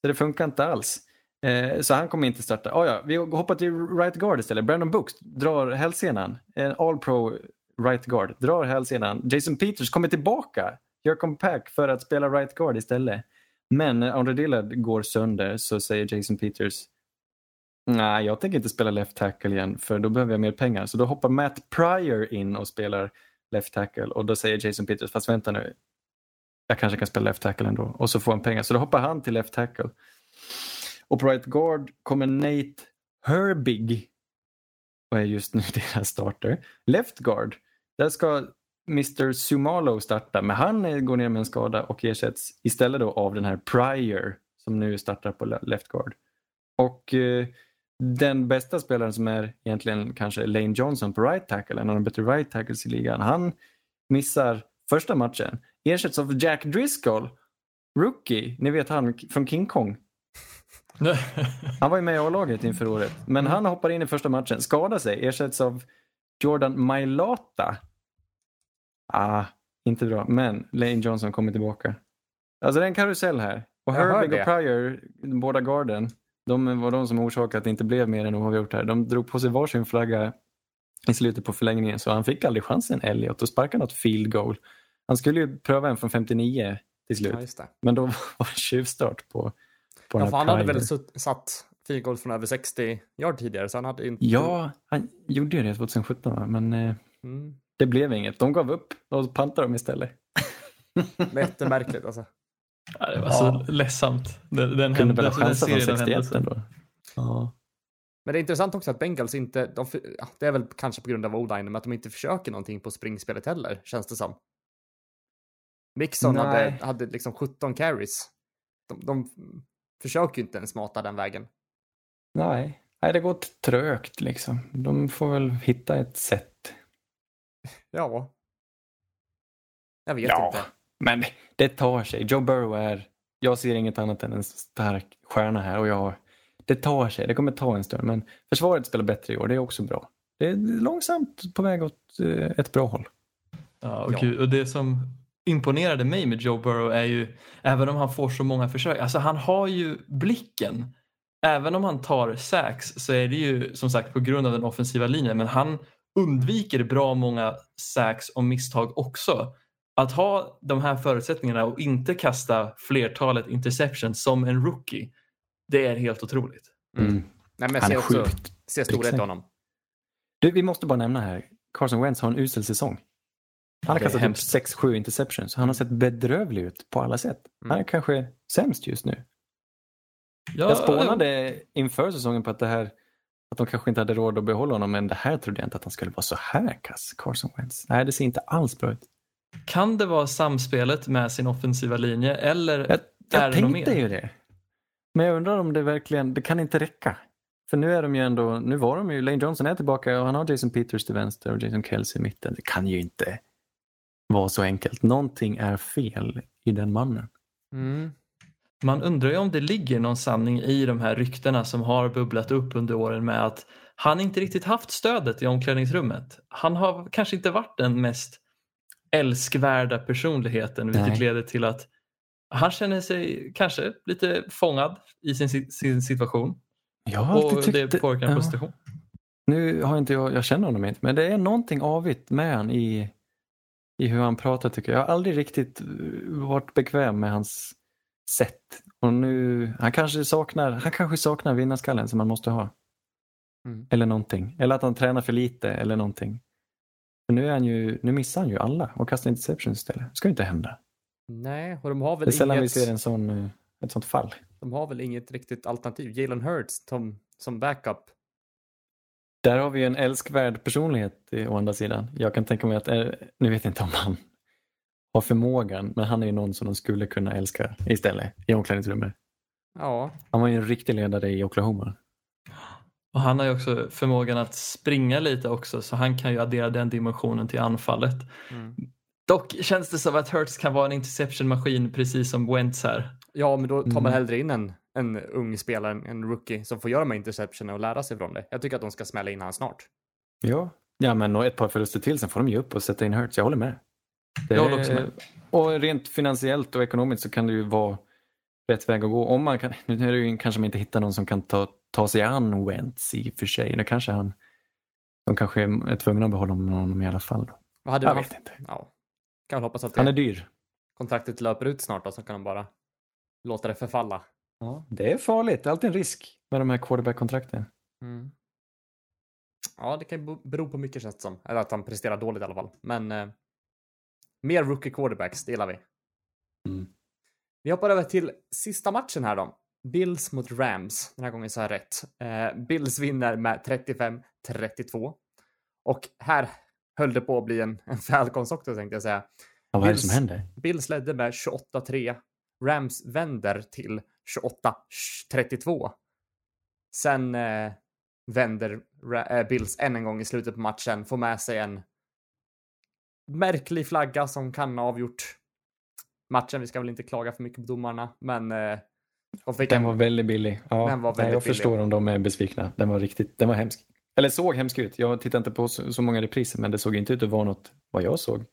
så det funkar inte alls. Eh, så han kommer inte starta. Oh ja, vi hoppar till right guard istället. Brandon Books drar hälsenan. En all pro right guard. Drar hälsenan. Jason Peters kommer tillbaka. Gör comeback för att spela right guard istället. Men när Andre Dillard går sönder så säger Jason Peters Nej, jag tänker inte spela left tackle igen för då behöver jag mer pengar. Så då hoppar Matt Pryor in och spelar left tackle och då säger Jason Peters, fast vänta nu, jag kanske kan spela left tackle ändå. Och så får han pengar. Så då hoppar han till left tackle. Och på right guard kommer Nate Herbig och är just nu [laughs] deras starter. Left guard, där ska Mr Sumalo starta, men han eh, går ner med en skada och ersätts istället då av den här Pryor som nu startar på left guard. Och eh, den bästa spelaren som är egentligen kanske Lane Johnson på right tackle, en av de bättre right tackles i ligan, han missar första matchen. Ersätts av Jack Driscoll, rookie, ni vet han från King Kong. [laughs] Han var ju med i A-laget inför året, men han hoppar in i första matchen, skadar sig, ersätts av Jordan Mailata. Ah, inte bra, men Lane Johnson kommer tillbaka. Alltså det är en karusell här. Och Herbig och Pryor, båda garden, de var de som orsakade att det inte blev mer än oavgjort här. De drog på sig varsin flagga i slutet på förlängningen så han fick aldrig chansen Elliot och sparka något field goal. Han skulle ju pröva en från 59 till slut, Ja, det. men då [laughs] var det tjuvstart på, på Ja, den här han hade väl satt field goal från över 60 yard tidigare, så han hade inte... Ja, han gjorde ju det 2017 va? men eh, Mm. det blev inget. De gav upp och pantade dem istället. Jättemärkligt alltså. Ja, det var Ja. så ledsamt. Den, den, Kunde väl ha chansat från serien av 61 händelser. ändå. Ja. Men det är intressant också att Bengals inte, de, det är väl kanske på grund av o-line, men att de inte försöker någonting på springspelet heller, känns det som. Mixon hade, hade liksom 17 carries. De, de försöker ju inte ens mata den vägen. Nej. Nej, det går trögt liksom. De får väl hitta ett sätt. Ja, Jag vet Ja, inte. men det tar sig. Joe Burrow är, jag ser inget annat än en stark stjärna här och jag, det tar sig. Det kommer ta en stund, men försvaret spelar bättre i år. Det är också bra. Det är långsamt på väg åt eh, ett bra håll. Ja, och, Ja. Och det som imponerade mig med Joe Burrow är ju, även om han får så många försök, alltså han har ju blicken. Även om han tar sacks så är det ju som sagt på grund av den offensiva linjen, men han undviker bra många sacks och misstag också. Att ha de här förutsättningarna och inte kasta flertalet interceptions som en rookie, det är helt otroligt. Mm. Mm. Nej, men jag Han ser är också sjukt. ser storhet i honom. Du, vi måste bara nämna här, Carson Wentz har en usel säsong. Han har kastat upp 6-7 interceptions. Han har sett bedrövlig ut på alla sätt. Han är Mm. kanske sämst just nu. Ja, Jag spånade inför säsongen på att det här att de kanske inte hade råd att behålla honom, men det här trodde jag inte att han skulle vara så här kass, Carson Wentz. Nej, det ser inte alls bra ut. Kan det vara samspelet med sin offensiva linje eller Jag, är jag det något tänkte mer? ju det. Men jag undrar om det verkligen, det kan inte räcka. För nu är de ju ändå, nu var de ju, Lane Johnson är tillbaka och han har Jason Peters till vänster och Jason Kelsey i mitten. Det kan ju inte vara så enkelt. Någonting är fel i den mannen. Mm. Man undrar ju om det ligger någon sanning i de här ryktena som har bubblat upp under åren med att han inte riktigt haft stödet i omklädningsrummet. Han har kanske inte varit den mest älskvärda personligheten vilket Nej. leder till att han känner sig kanske lite fångad i sin, si- sin situation Jag har alltid och tyckt det påverkar ja. prestation. Nu har inte jag, jag känner honom inte, men det är någonting avigt med han i, i hur han pratar tycker jag. Jag har aldrig riktigt eh, varit bekväm med hans sätt. Och nu, han kanske saknar, han kanske saknar vinnarskallen som man måste ha. Mm. Eller någonting. Eller att han tränar för lite eller någonting. För nu, är han ju, nu missar han ju alla och kastar interceptions istället. Det ska ju inte hända. Nej, och de har väl Det är sällan vi inget, ser en sån, eh, ett sånt fall. de har väl inget riktigt alternativ. Jalen Hurts som, som backup. Där har vi en älskvärd personlighet å andra sidan. Jag kan tänka mig att, eh, nu vet jag inte om han har förmågan, men han är ju någon som de skulle kunna älska istället i omklädningsrummet. Ja, Han var ju en riktig ledare i Oklahoma. Och han har ju också förmågan att springa lite också så han kan ju addera den dimensionen till anfallet. mm. Dock känns det som att Hurts kan vara en interception-maskin precis som Wentz här. ja men då tar man Mm. hellre in en, en ung spelare, en, en rookie, som får göra de här interceptionerna och lära sig från det. Jag tycker att de ska smälla in han snart. Ja, ja men och ett par förluster till sen får de ge upp och sätta in Hurts. Jag håller med. Det, Jag håller också med. Och rent finansiellt och ekonomiskt så kan det ju vara rätt väg att gå. Om man kan, nu är det ju kanske man inte hittar någon som kan ta, ta sig an Wentz i och för sig. Det kanske han, de kanske är tvungna att behålla honom i alla fall. Vad hade Jag vi vet haft? inte. Ja. Kan väl hoppas att Han det är dyr. kontraktet löper ut snart då, så kan de bara låta det förfalla. Ja, det är farligt. Det är alltid en risk med de här quarterback-kontrakten. Mm. Ja, det kan ju bero på mycket känns det som. Eller att han presterar dåligt i alla fall. Men eh, mer rookie quarterbacks, det gillar vi. Mm. Vi hoppar över till sista matchen här då. Bills mot Rams. Den här gången har jag rätt. Eh, Bills vinner med 35-32. Och här höll det på att bli en, en Falcons också tänkte jag säga. Ja, vad är det som Bills- händer? Bills ledde med 28-3. Rams vänder till 28-32. Sen eh, vänder eh, Bills än en gång i slutet på matchen, får med sig en märklig flagga som kan ha avgjort matchen. Vi ska väl inte klaga för mycket på domarna, men eh, fick Den en, var väldigt billig. Ja, var nej, väldigt jag billig. förstår om de är besvikna. Den var riktigt, den var hemsk. Eller såg hemsk ut. Jag tittade inte på så, så många repriser men det såg inte ut att vara något vad jag såg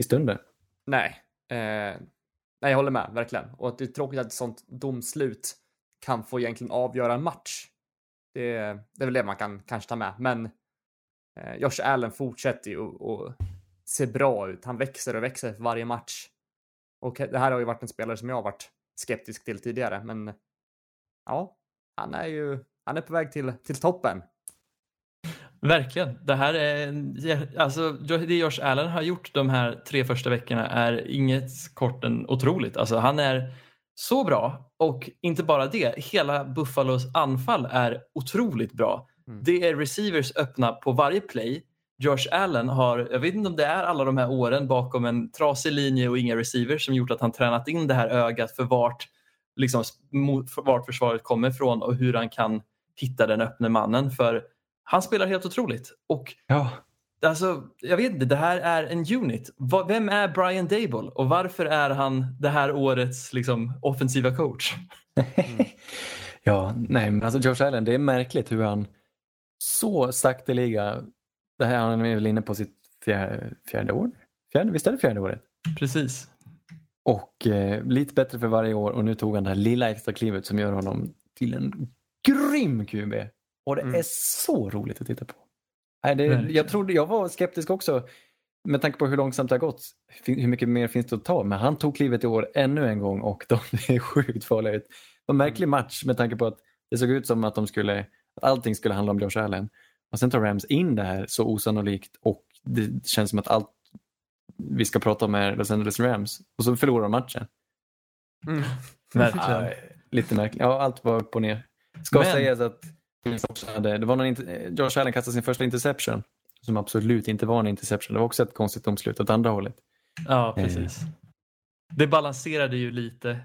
i stunden. Nej. Eh, nej, jag håller med, verkligen. Och att det är tråkigt att ett sånt domslut kan få egentligen avgöra en match. Det, det är väl det man kan kanske ta med. Men eh, Josh Allen fortsätter ju och se bra ut. Han växer och växer för varje match. Och det här har ju varit en spelare som jag har varit skeptisk till tidigare, men ja, han är ju han är på väg till, till toppen. Verkligen. Det här är alltså det Josh Allen har gjort de här tre första veckorna är inget kort än otroligt. Alltså han är så bra och inte bara det, hela Buffalos anfall är otroligt bra. Mm. Det är receivers öppna på varje play. Josh Allen har, jag vet inte om det är alla de här åren bakom en trasig linje och inga receivers som gjort att han tränat in det här ögat för vart, liksom, mot, för vart försvaret kommer ifrån och hur han kan hitta den öppne mannen. För han spelar helt otroligt och Ja, alltså, jag vet inte, det här är en unit. Vem är Brian Dable och varför är han det här årets liksom, offensiva coach? [laughs] ja, nej, men alltså Josh Allen, det är märkligt hur han så sakteliga, det här han är väl inne på sitt fjärde, fjärde år? Fjärde, visst är det fjärde året? Precis. Och eh, lite bättre för varje år och nu tog han det här lilla extra klivet som gör honom till en grym QB. Och det Mm. är så roligt att titta på. Nej, det, Verkligen. jag, trodde, jag var skeptisk också med tanke på hur långsamt det har gått. Hur mycket mer finns det att ta? Men han tog klivet i år ännu en gång och de [laughs] är sjukt farliga ut. Det var en märklig match med tanke på att det såg ut som att, de skulle, att allting skulle handla om Josh Allen. Och sen tar Rams in det här så osannolikt och det känns som att allt vi ska prata om är Los Angeles Rams. Och så förlorar de matchen. Mm. [laughs] Verkligen. Ja, lite märkligt. Ja, allt var upp och ner. Ska Men- sägas att hade, det var någon, Josh Allen kastade sin första interception som absolut inte var en interception. Det var också ett konstigt domslut åt andra hållet. Ja, Eh. precis. Det balanserade ju lite.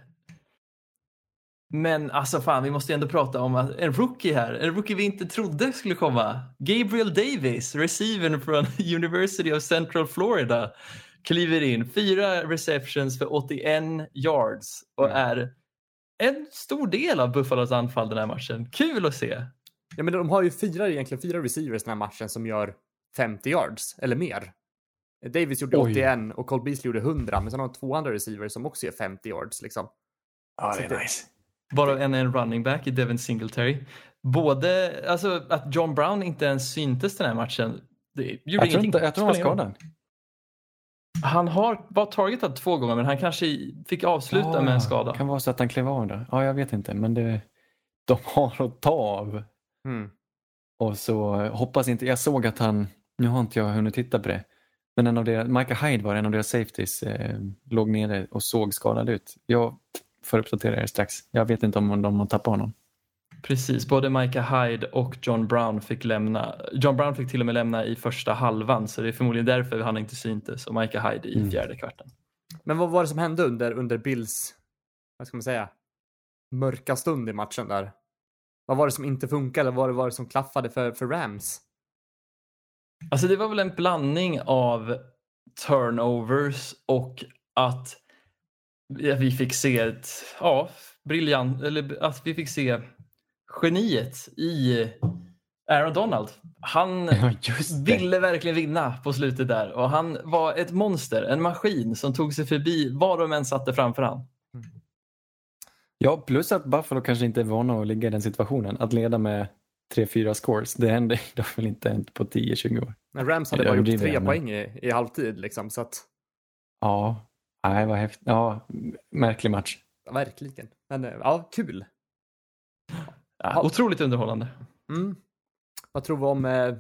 Men alltså fan, vi måste ju ändå prata om att en rookie här, en rookie vi inte trodde skulle komma. Gabriel Davis, receivern från [laughs] University of Central Florida, kliver in. Fyra receptions för 81 yards och Mm. är en stor del av Buffalos anfall den här matchen. Kul att se. Ja, men de har ju fyra, egentligen fyra receivers den här matchen som gör 50 yards eller mer. Davis gjorde Oj. 81 och Cole Beasley gjorde 100, men sen har de två andra receivers som också gör 50 yards liksom. Ja, det är nice. Bara en är en running back i Devin Singletary. Både, alltså att John Brown inte ens syntes den här matchen. Det gjorde Jag tror, ingenting. inte, jag tror han var skadad. Han har var targetad två gånger men han kanske fick avsluta med en skada. kan vara så att han klev av där. Ja, jag vet inte, men det, de har att ta av. Mm. Och så hoppas inte, jag såg att han, nu har inte jag hunnit titta på det, men en av deras, Micah Hyde var en av deras safeties, eh, låg nere och såg skadad ut. Jag får uppdatera er strax. Jag vet inte om de har tappat honom. Precis, både Micah Hyde och John Brown fick lämna. John Brown fick till och med lämna i första halvan så det är förmodligen därför han inte syntes och Micah Hyde i Mm. fjärde kvarten. Men vad var det som hände under, under Bills, vad ska man säga, mörka stund i matchen där? Vad var det som inte funkade? Vad var det som klaffade för, för Rams? Alltså det var väl en blandning av turnovers och att vi fick se ett, ja, briljant, eller att vi fick se geniet i Aaron Donald. Han [laughs] Ja, ville verkligen vinna på slutet där och han var ett monster, en maskin som tog sig förbi var de än satte framför han. Ja, plus att Buffalo kanske inte är vana att ligga i den situationen. Att leda med 3-4 scores, det händer [laughs] det har väl inte hänt på 10-20 år. Men Rams hade bara gjort tre poäng i, i halvtid liksom, så att Ja, nej vad häftigt. Ja, märklig match. verkligen. Men eh, ja, kul. Ja, otroligt underhållande. Mm. Vad tror vi om eh,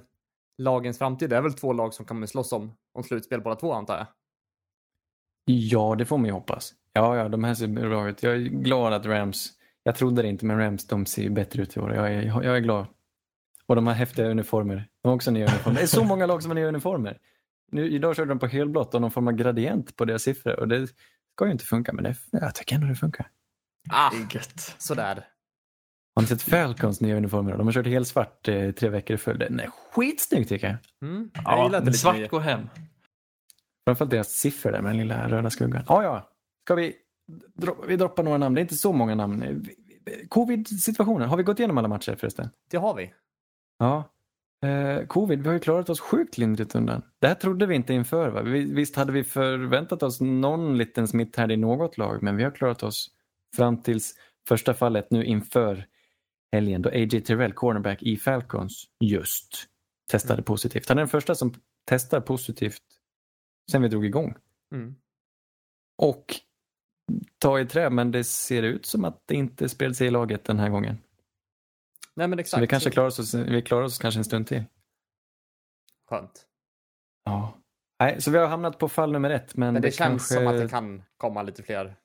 lagens framtid? Det är väl två lag som kommer slåss om, om slutspel båda två antar jag. Ja, det får man ju hoppas. Ja, ja, de här ser bra ut. Jag är glad att Rams, jag trodde det inte, men Rams de ser bättre ut i år. Jag är, jag är glad. Och de har häftiga uniformer. De har också nya uniformer. Det är så många lag som har nya uniformer. Nu, idag körde de på helblått och någon form av gradient på deras siffror. Och det ska ju inte funka, men det, jag tycker ändå det funkar. Ah, Det är gött. sådär. Har ni sett Falcons nya uniformer? De har kört helt svart eh, tre veckor i följd. Den är skitsnygg tycker jag. Mm. Jag Ja, gillar lite svart går hem. Framförallt deras siffror där med den lilla röda skuggan. Ja, ja. Ska vi, dro, vi droppar några namn. Det är inte så många namn. Covid-situationen. Har vi gått igenom alla matcher förresten? Det har vi. Ja. Eh, covid, vi har ju klarat oss sjukt lindrigt undan. Det här trodde vi inte inför. Va? Vi, visst hade vi förväntat oss någon liten smitt här i något lag, men vi har klarat oss fram tills första fallet nu inför helgen då A.J. Terrell, cornerback i Falcons, just testade positivt. Han är den första som testar positivt sen vi drog igång. Mm. Och ta i trä, men det ser ut som att det inte spred sig i laget den här gången. Nej men Så exakt. vi kanske klarar oss, vi klarar oss kanske en stund till. Skönt. Ja. Nej, så vi har hamnat på fall nummer ett. Men, Men det, det, känns kanske... som att det kan komma lite fler nästa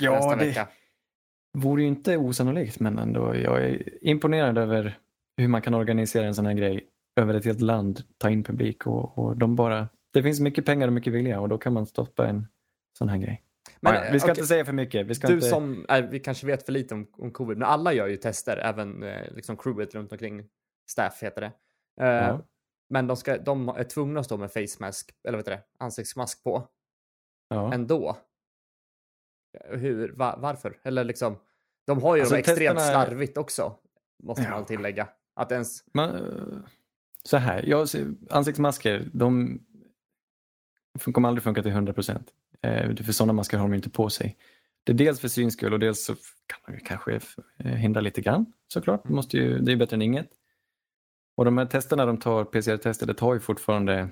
Ja, det vecka. vore ju inte osannolikt, men ändå. Jag är imponerad över hur man kan organisera en sån här grej över ett helt land, ta in publik och, och de bara... Det finns mycket pengar och mycket vilja och då kan man stoppa en sån här grej. Men, ja, vi ska okej, inte säga för mycket. Vi ska Du inte... som, är, vi kanske vet för lite om, om covid, men alla gör ju tester, även eh, liksom crewet runt omkring staff heter det. Eh, Ja. Men de, ska, de är tvungna att stå med face mask, eller vad heter det, ansiktsmask på Ja. ändå. Hur, va, varför? Eller liksom, de har ju Alltså, dem extremt testerna- slarvigt också, måste Ja. man tillägga. Att ens, Man, eh, så här, jag, ansiktsmasker, de kommer aldrig funka till 100 procent. För sådana masker har de inte på sig. Det är dels för syns skull och dels så kan man ju kanske eh, hindra lite grann såklart. Det, måste ju, det är bättre än inget. Och de här testerna de tar, PCR-tester, det tar ju fortfarande,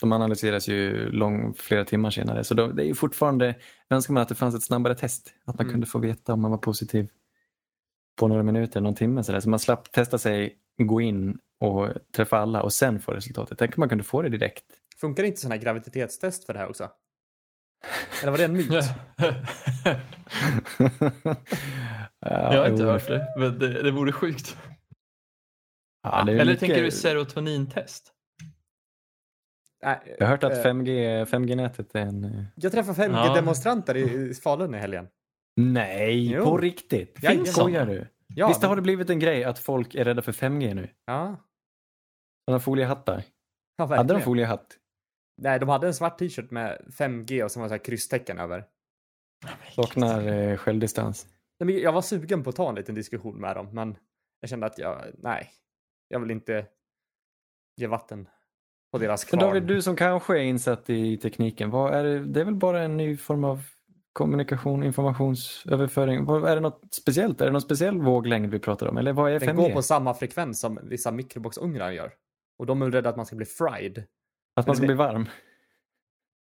de analyseras ju lång, flera timmar senare. Så då, det är ju fortfarande, önskar man att det fanns ett snabbare test. Att man Mm. kunde få veta om man var positiv på några minuter, någon timme sådär. Så man slapp testa sig, gå in och träffa alla och sen få resultatet. Tänk om man kunde få det direkt. funkar inte sådana här graviditetstest för det här också? Eller var det en myt? ja, [laughs] jag har inte hört det, men det, det vore sjukt. Ja, det Eller mycket- tänker du serotonintest? Nej, Jag har hört att eh, 5G, 5G-nätet är en... eh, Jag träffade fem Ja. demonstranter i i Falun i helgen. Nej, Jo. på riktigt? Skojar du? Ja, Visst men- har det blivit en grej att folk är rädda för 5G nu? Ja, Sådana foliehattar. ja Hade verkligen. de foliehatt? Nej, de hade en svart t-shirt med 5G och så var det så här krysstecken över. Saknar eh, självdistans. Nej, men Jag var sugen på att ta en liten diskussion med dem, men jag kände att jag, nej, jag vill inte ge vatten på deras Men kvarn. David, du som kanske är insatt i tekniken, vad är det, det är väl bara en ny form av kommunikation, informationsöverföring. Vad, är det något speciellt? Är det någon speciell våglängd vi pratar om? Eller vad är 5G? Den går på samma frekvens som vissa mikrovågsugnar gör. Och de är rädda att man ska bli fried. Att man ska bli varm?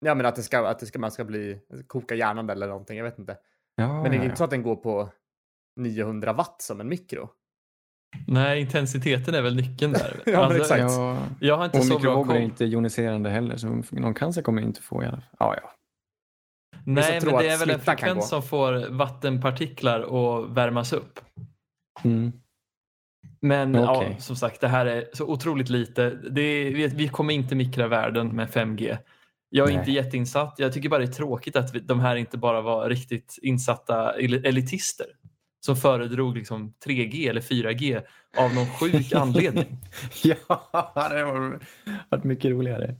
Ja, men att, det ska, att det ska, man ska bli, koka hjärnan eller någonting, jag vet inte. Ja, Men det är ja, inte så att den går på 900 watt som en mikro. Nej, intensiteten är väl nyckeln där. Alltså, [laughs] Ja, men exakt. ja. Jag har inte Och så bra mikrovågor är koll. inte joniserande heller, så någon cancer kommer inte få i alla fall. Ja, ja. Nej, men det är väl en frekvens som får vattenpartiklar att värmas upp. Mm. Men Okej. ja, som sagt, det här är så otroligt lite. Det är, vi, vi kommer inte mikra världen med 5G. Jag är Nej. inte jätteinsatt. Jag tycker bara det är tråkigt att vi, de här inte bara var riktigt insatta el- elitister som föredrog liksom 3G eller 4G av någon sjuk [laughs] anledning. ja, det har varit mycket roligare.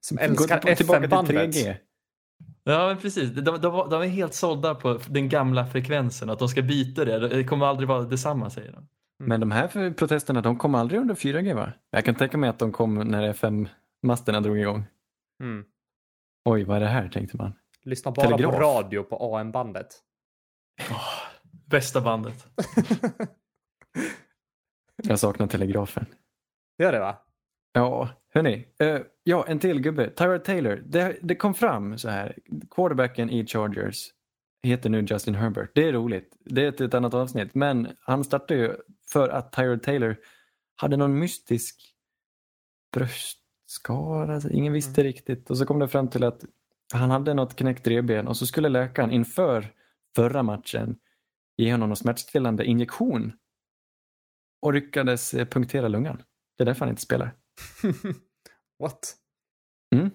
Som älskar till- tillbaka till FM-bandet. 3G. Ja, men precis. De, de, de är helt sålda på den gamla frekvensen, att de ska byta det. Det kommer aldrig vara detsamma, säger de. Men de här protesterna, de kom aldrig under 4G va? Jag kan tänka mig att de kom när FM-masterna drog igång. Mm. Oj, vad är det här, tänkte man. Lyssna bara Telegraf. på radio på AM-bandet. Bästa bandet. [laughs] Jag saknar telegrafen. Gör det va? Ja, hörni. eh, ja, en till gubbe. Tyrod Taylor. Det, det kom fram så här. Quarterbacken i Chargers heter nu Justin Herbert. Det är roligt. Det är ett, ett annat avsnitt. Men han startade ju för att Tyrod Taylor hade någon mystisk bröstskada. Alltså, ingen visste riktigt. Och så kom det fram till att han hade något knäckt revben och så skulle läkaren inför förra matchen ge honom någon smärtstillande injektion och lyckades eh, punktera lungan. Det är därför han inte spelar. [laughs] What? Mm.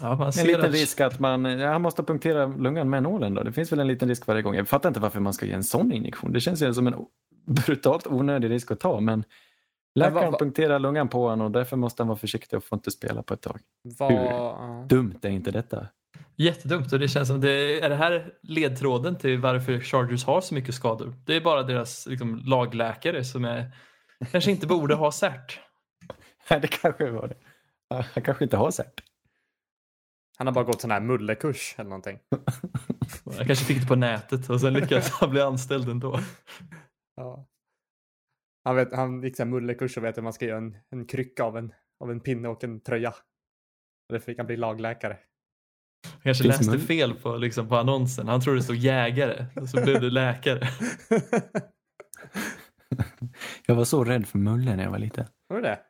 Ja, man En liten att- risk att man, ja, han måste punktera lungan med nålen då. Det finns väl en liten risk varje gång. Jag fattar inte varför man ska ge en sån injektion. Det känns ju som en brutalt onödig risk att ta. Men läkaren vad- punkterar lungan på honom och därför måste han vara försiktig och får inte spela på ett tag. Vad... Hur? ja. Dumt är inte detta. Jättedumt och det känns som det är det här ledtråden till varför Chargers har så mycket skador. Det är bara deras liksom, lagläkare som är, kanske inte borde ha cert. Nej, [laughs] det kanske var det. Han kanske inte har cert. Han har bara gått sån här mullekurs eller någonting. [laughs] Jag kanske fick det på nätet och sen lyckades han bli anställd ändå. Ja. Han, vet, han gick en mullekurs och vet hur man ska göra en, en krycka av en, av en pinne och en tröja. Därför fick han bli lagläkare. Han kanske läste mull- fel på, liksom, på annonsen. Han trodde det stod jägare och så blev det läkare. [laughs] Jag var så rädd för mulle när jag var liten. Var det?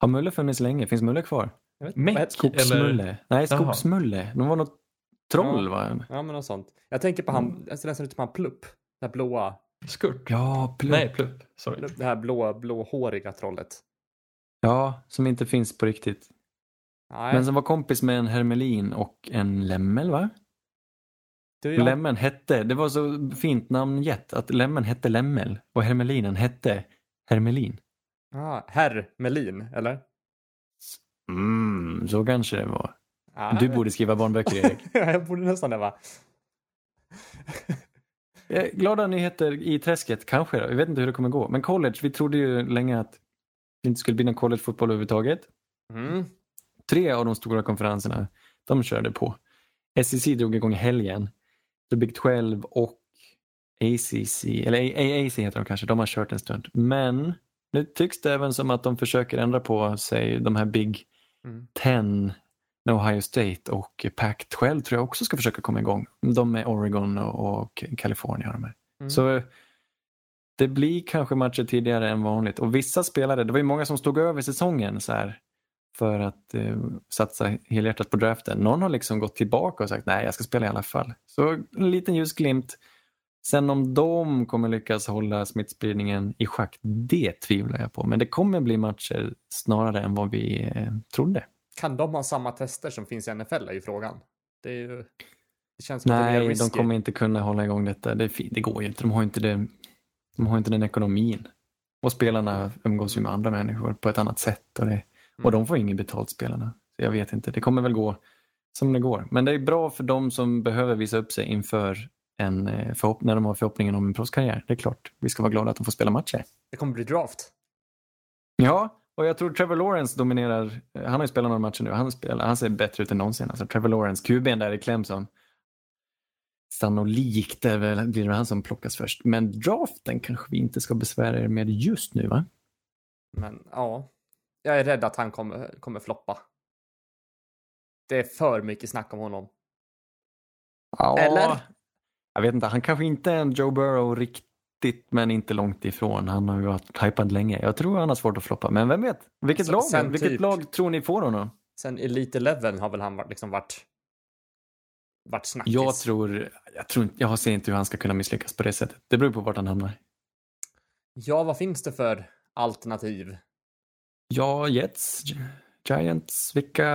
Har mulle funnits länge? Finns mulle kvar? Heter- Skogsmulle? Nej, Jaha. skogsmulle. De var något troll Ja. va? Ja, men något sånt. Jag tänker på han, jag ser nästan ut som han Plupp. Här blåa, Skurt? Ja, plupp. Nej, plupp. Sorry. det här blå, blåhåriga trollet. Ja, som inte finns på riktigt. Nej, Men som var kompis med en hermelin och en lämmel va? du, jag, Lämmen hette, det var så fint namngett att lämmen hette lämmel och hermelinen hette hermelin. ah, herr Melin, eller? Mm, så kanske det var. Ja, Du borde skriva barnböcker, Erik. Ja, [laughs] jag borde nästan det va? Eh, Glada nyheter i träsket, kanske. Då. Jag vet inte hur det kommer gå. Men college, vi trodde ju länge att det inte skulle bli någon collegefotboll överhuvudtaget. Mm. Tre av de stora konferenserna, de körde på. SEC drog igång i helgen. The Big 12 och ACC, eller AAC heter de kanske, de har kört en stund. Men nu tycks det även som att de försöker ändra på sig, de här Big Mm. 10 med Ohio State och Pac-12 tror jag också ska försöka komma igång. De med Oregon och, California. De här. Mm. Så det blir kanske matcher tidigare än vanligt. Och vissa spelare, det var ju många som stod över säsongen så här för att eh, satsa helhjärtat på draften. Någon har liksom gått tillbaka och sagt nej, jag ska spela i alla fall. Så en liten ljusglimt. Sen om de kommer lyckas hålla smittspridningen i schack, det tvivlar jag på. Men det kommer bli matcher snarare än vad vi eh, trodde. Kan de ha samma tester som finns i NFL är ju frågan. Det, är ju, det känns Nej, de risky. kommer inte kunna hålla igång detta. Det, det går ju inte. De har inte, det, de har inte den ekonomin. Och spelarna umgås ju med andra människor på ett annat sätt. Och, det, och de får inget betalt spelarna. Så jag vet inte, det kommer väl gå som det går. Men det är bra för de som behöver visa upp sig inför en eh, förhopp- när de har förhoppningen om en proffskarriär. Det är klart, vi ska vara glada att de får spela matcher. Det kommer bli draft. Ja, och jag tror Trevor Lawrence dominerar. Han har ju spelat några matcher nu. Han, spelar, han ser bättre ut än någonsin. Alltså Trevor Lawrence, QB'n där i Clemson. Sannolikt är väl, blir det han som plockas först. Men draften kanske vi inte ska besvära er med just nu va? Men ja, jag är rädd att han kommer, kommer floppa. Det är för mycket snack om honom. Ja, Eller? Jag vet inte, han kanske inte är en Joe Burrow riktigt men inte långt ifrån. Han har ju varit hypad länge. Jag tror han har svårt att floppa. Men vem vet? Vilket, Så- lag, sen vilket typ- lag tror ni får honom? Sen Elite Eleven har väl han varit, liksom varit, varit snackis. Jag tror, jag tror inte, jag ser inte hur han ska kunna misslyckas på det sättet. Det beror på vart han hamnar. Ja, vad finns det för alternativ? Ja, Jets, Giants, vilka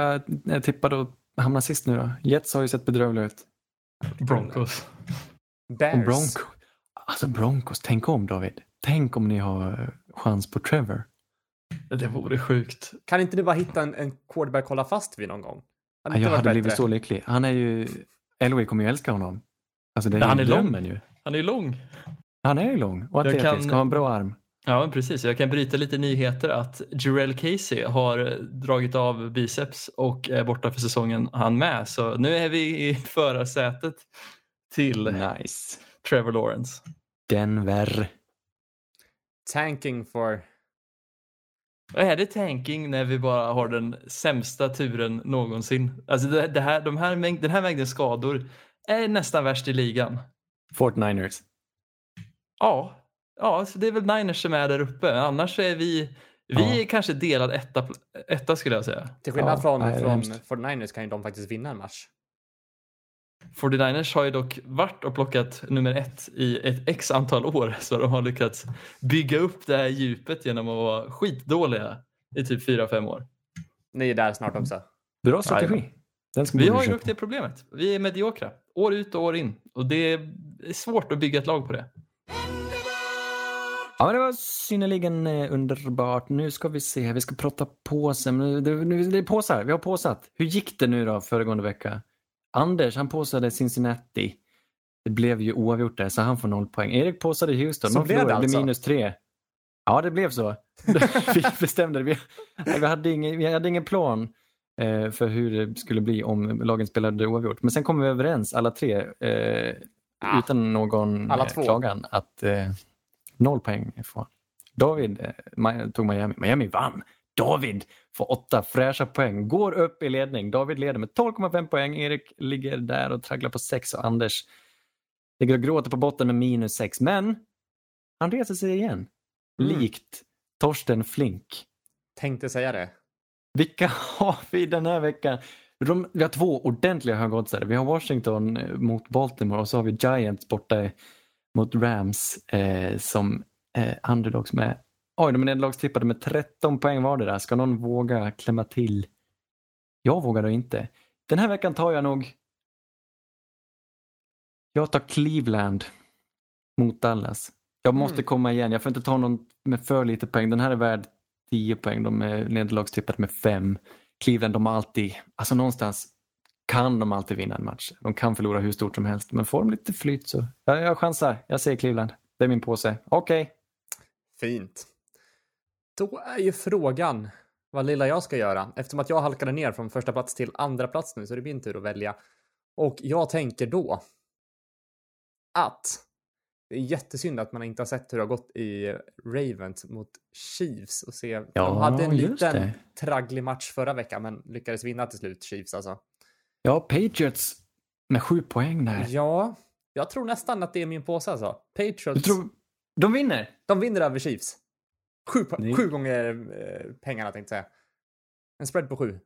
är tippade att hamna sist nu då? Jets har ju sett bedrövliga ut. Broncos. Bears. Och Broncos. Alltså Broncos, tänk om David. Tänk om ni har eh, chans på Trevor. Det vore sjukt. Kan inte du bara hitta en, en quarterback att hålla fast vid någon gång? Inte jag hade blivit så lycklig. Han är ju, Elway kommer ju älska honom. Alltså det är han är lång. ju. Han är lång. Han är ju lång och atletisk kan- och har en bra arm. Ja, precis. Jag kan bryta lite nyheter att Jarell Casey har dragit av biceps och är borta för säsongen han med. Så nu är vi i förarsätet till Nice. Trevor Lawrence. Denver. Tanking for... Och är det tanking när vi bara har den sämsta turen någonsin? Alltså det, det här, de här den här mängden skador är nästan värst i ligan. Fort Niners. Ja, ja så det är väl Niners som är där uppe. Annars är vi, vi Ja. är kanske delad etta, etta skulle jag säga. Till skillnad Ja, från, från hemskt. 49ers kan ju de faktiskt vinna en match. 49ers har ju dock varit och plockat nummer ett i ett x antal år [laughs] så de har lyckats bygga upp det här djupet genom att vara skitdåliga i typ 4-5 år. Ni är där snart också. Bra strategi. Jajamän. Den ska Vi har ju dock det problemet. Vi är mediokra år ut och år in och det är svårt att bygga ett lag på det. Ja, men det var synnerligen eh, underbart. Nu ska vi se, vi ska prata påse. Men det, nu, det är påsar, vi har påsat. Hur gick det nu då föregående vecka? Anders, han påsade Cincinnati. Det blev ju oavgjort där, så han får noll poäng. Erik påsade Houston, Så de blev det alltså? minus tre. Ja, det blev så. [laughs] vi bestämde det. Vi, vi, hade ingen, vi hade ingen plan eh, för hur det skulle bli om lagen spelade oavgjort. Men sen kom vi överens alla tre, eh, Ah, utan någon alla eh, två. klagan, att eh, noll poäng får. David eh, tog Miami. Miami vann. David får åtta fräscha poäng, går upp i ledning. David leder med 12,5 poäng. Erik ligger där och tragglar på 6 och Anders ligger och gråter på botten med minus 6. Men han reser sig igen. Mm. Likt Torsten Flink. Tänkte säga det. Vilka har vi den här veckan? De, vi har två ordentliga högoddsare. Vi har Washington eh, mot Baltimore och så har vi Giants borta mot Rams eh, som eh, underdogs med Oj, de är nederlagstippade med 13 poäng vardera. Ska någon våga klämma till? Jag vågar då inte. Den här veckan tar jag nog... Jag tar Cleveland mot Dallas. Jag måste Mm. komma igen. Jag får inte ta någon med för lite poäng. Den här är värd 10 poäng. De är nederlagstippade med 5. Cleveland, de har alltid, alltså någonstans kan de alltid vinna en match. De kan förlora hur stort som helst, men får de lite flyt så. Jag, jag chansar, jag säger Cleveland. Det är min påse. Okej. Okay. Fint. Då är ju frågan vad lilla jag ska göra. Eftersom att jag halkade ner från första plats till andra plats nu så är det min tur att välja. Och jag tänker då att det är jättesynd att man inte har sett hur det har gått i Ravens mot Chiefs och se. Ja, de hade en liten tragglig match förra veckan men lyckades vinna till slut, Chiefs alltså. Ja, Patriots med sju poäng där. Ja, jag tror nästan att det är min påse alltså. Patriots. Du tror de vinner? De vinner över Chiefs. Sju, det... sju gånger eh, pengarna tänkte jag säga. En spread på sju.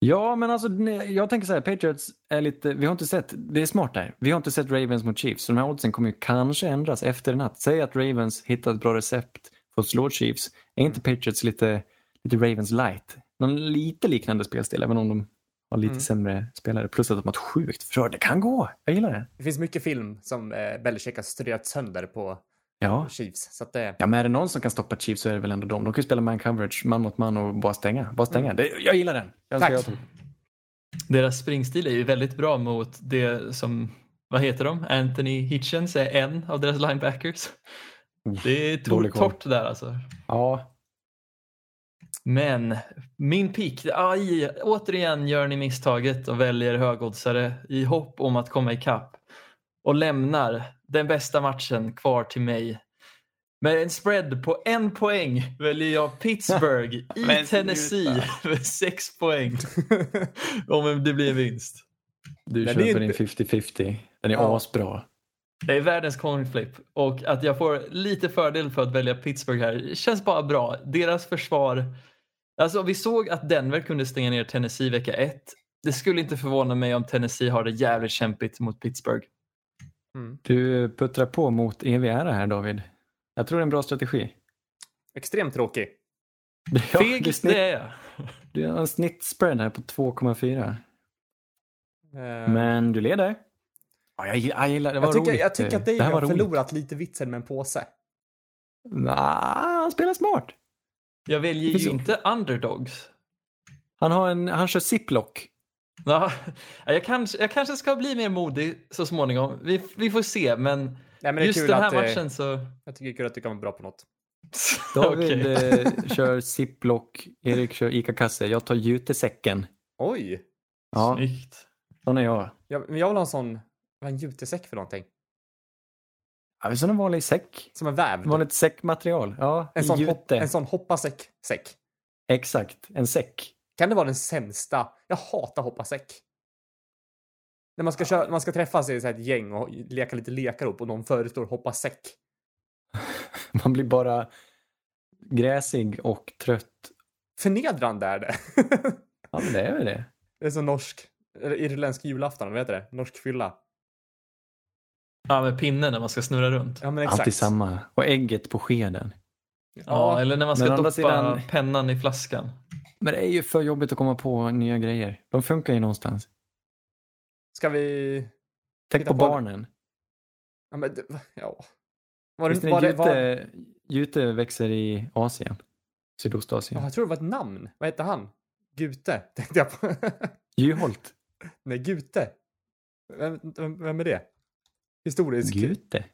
Ja, men alltså jag tänker så här, Patriots är lite, vi har inte sett, det är smart där, vi har inte sett Ravens mot Chiefs, så de här oddsen kommer ju kanske ändras efter en natt. Säg att Ravens hittar ett bra recept för att slå Chiefs, är inte Patriots lite, lite Ravens light? Någon lite liknande spelstil, även om de har lite mm. sämre spelare. Plus att de har ett sjukt försvar. Det kan gå. Jag gillar det. Det finns mycket film som eh, Belichick har studerat sönder på ja. Chiefs. Så det... Ja, men är det någon som kan stoppa Chiefs så är det väl ändå de. De kan ju spela man coverage, man mot man och bara stänga. Bara stänga. Mm. Det, jag gillar den. Jag Tack. Jag Deras springstil är ju väldigt bra mot det som, vad heter de? Anthony Hitchens är en av deras linebackers. Det är torrt där alltså. Ja, men min pick, aj, återigen gör ni misstaget och väljer högoddsare i hopp om att komma ikapp och lämnar den bästa matchen kvar till mig. Med en spread på en poäng väljer jag Pittsburgh [laughs] i Tennessee [laughs] med sex poäng. [laughs] om det blir en vinst. Du Den köper din 50-50. Den är ja. asbra. Det är världens coin flip och att jag får lite fördel för att välja Pittsburgh här känns bara bra. Deras försvar Alltså, vi såg att Denver kunde stänga ner Tennessee vecka ett. Det skulle inte förvåna mig om Tennessee har det jävligt kämpigt mot Pittsburgh. Mm. Du puttrar på mot evig ära här David. Jag tror det är en bra strategi. Extremt tråkig. Ja, Feg, det, snitt, det är jag. Du har en snittspread här på 2,4. Um... Ehm. Men du leder. Ja, jag, jag gillar det. var jag tycker, roligt. Jag tycker att Dave har förlorat lite vitsen med en påse. Nej, han spelar smart. Jag väljer ju inte underdogs. Han, har en, han kör ziplock. Ja, [laughs] jag, kanske, jag kanske ska bli mer modig så småningom. Vi, vi får se, men, Nej, men just den här att, matchen så... Jag tycker det är kul att du kan vara bra på något. [laughs] [laughs] David okay. Eh, kör ziplock, Erik kör ICA-kasse, jag tar jutesäcken. Oj! Ja. Snyggt. Sån är jag. jag. Jag vill ha en sån, vad är en jutesäck för någonting? Ja, som en vanlig säck. Som en vävd? Vanligt säckmaterial. Ja, en, sån hop, en sån hoppasäck. Säck. Exakt, en säck. Kan det vara den sämsta? Jag hatar hoppasäck. När man ska, köra, man ska träffas i ett gäng och leka lite lekar upp och någon föreslår hoppa säck. [laughs] Man blir bara gräsig och trött. Förnedrande är det. ja, men det är väl det. [laughs] Det är som norsk, irländsk julafton, vad heter det? Norsk fylla. Ja, med pinnen när man ska snurra runt. Ja, men exakt. Alltid samma. Och ägget på skeden. Ja, ja eller när man ska doppa sidan... pennan i flaskan. Men det är ju för jobbigt att komma på nya grejer. De funkar ju någonstans. Ska vi... Tänk på, på barnen. Ja, men ja. Var det, var det, var... Jute växer i Asien. Sydostasien. Ja, jag tror det var ett namn. Vad hette han? Gute, tänkte jag på. Juholt. [laughs] Nej, Gute. Vem, vem, vem är det? Historisk. Gute.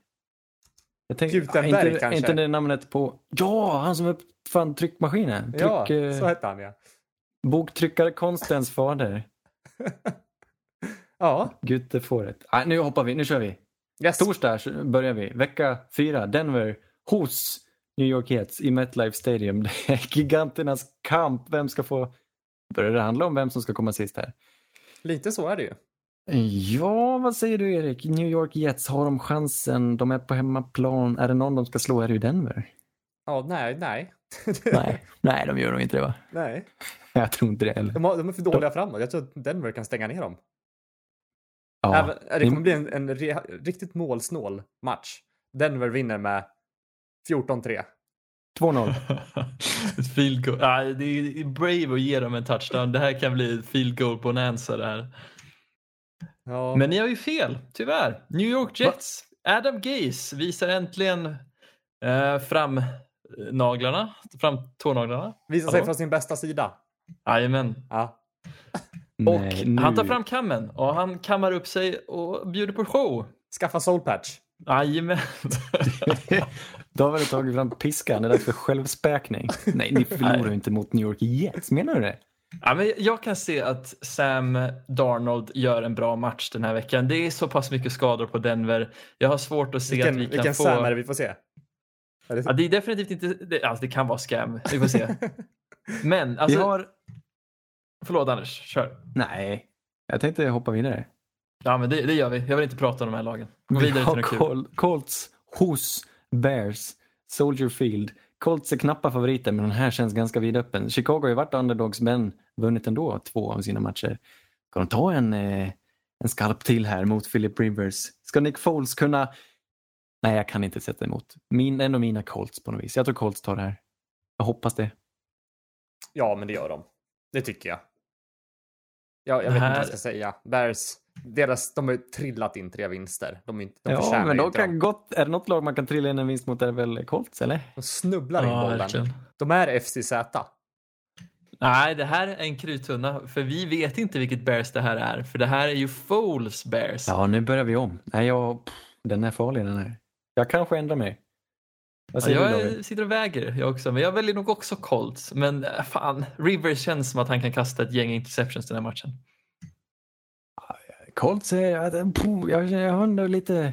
Jag tänkte, Gutenberg inte, kanske? Inte det namnet på... Ja, han som uppfann tryckmaskinen. Tryck, ja, så hette han ja. Boktryckarkonstens fader. [laughs] ja. Gute fåret. Ah, nu hoppar vi, nu kör vi. Yes. Torsdag börjar vi. Vecka fyra, Denver hos New York Jets i MetLife Stadium. [laughs] Det är giganternas kamp. Vem ska få... Börjar det handla om vem som ska komma sist här? Lite så är det ju. Ja, vad säger du Erik? New York Jets, har de chansen? De är på hemmaplan. Är det någon de ska slå är det ju Denver. Ja, nej, nej. nej, nej, de gör nog inte det va? Nej. Jag tror inte det heller. De, har, de är för dåliga de... framåt. Jag tror att Denver kan stänga ner dem. Ja. Även, det kommer bli en, en re, riktigt målsnål match. Denver vinner med 14-3. 2-0. [laughs] ett field goal. Ah, det är brave att ge dem en touchdown. Det här kan bli ett field goal bonanza det här. Ja. Men ni har ju fel, tyvärr. New York Jets, Va? Adam Gase visar äntligen eh, fram eh, naglarna, fram tånaglarna. Visar sig från sin bästa sida. Jajamän. Ja. Och Nej, han tar fram kammen och han kammar upp sig och bjuder på show. Skaffa soul patch. Jajamän. [laughs] Då har du tagit fram piskan, det är dags för självspäkning. Nej, ni förlorar Nej. ju inte mot New York Jets, menar du det? Ja, men jag kan se att Sam Darnold gör en bra match den här veckan. Det är så pass mycket skador på Denver. Jag har svårt att se Vilken, att vi kan vilken få... Sam är det vi får se? Är det... Ja, det är definitivt inte... Det, alltså, det kan vara scam. Vi får se. [laughs] Men alltså... Vi har... Förlåt Anders, kör. Nej, jag tänkte hoppa vidare. Ja, men det, det gör vi. Jag vill inte prata om de här lagen. Gå Vi vidare till har. Col- Colts hos Bears, Soldier Field. Colts är knappa favoriter men den här känns ganska vidöppen. Chicago har ju varit underdogs men vunnit ändå två av sina matcher. Ska de ta en, eh, en skarp till här mot Philip Rivers? Ska Nick Foles kunna... Nej, jag kan inte sätta emot. Min, ändå mina Colts på något vis. Jag tror Colts tar det här. Jag hoppas det. Ja, men det gör de. Det tycker jag. Ja, jag Det vet här- inte vad jag ska säga. Bears, deras, de har ju trillat in tre vinster. De, är inte, de ja, men inte kan dem. gott... Är det något lag man kan trilla in en vinst mot är det väl Colts, eller? De snubblar in Ja, bollen. verkligen. De är FCZ. Nej, det här är en kruttunna. För vi vet inte vilket Bears det här är. För det här är ju Foles Bears. Ja, nu börjar vi om. Nej, jag... pff, Den är farlig den här. Jag kanske ändrar mig. Ja, jag sitter och väger jag också, men jag väljer nog också Colts. Men äh, fan, Rivers känns som att han kan kasta ett gäng interceptions den här matchen. Colts är... eh, Jag, jag har ändå lite...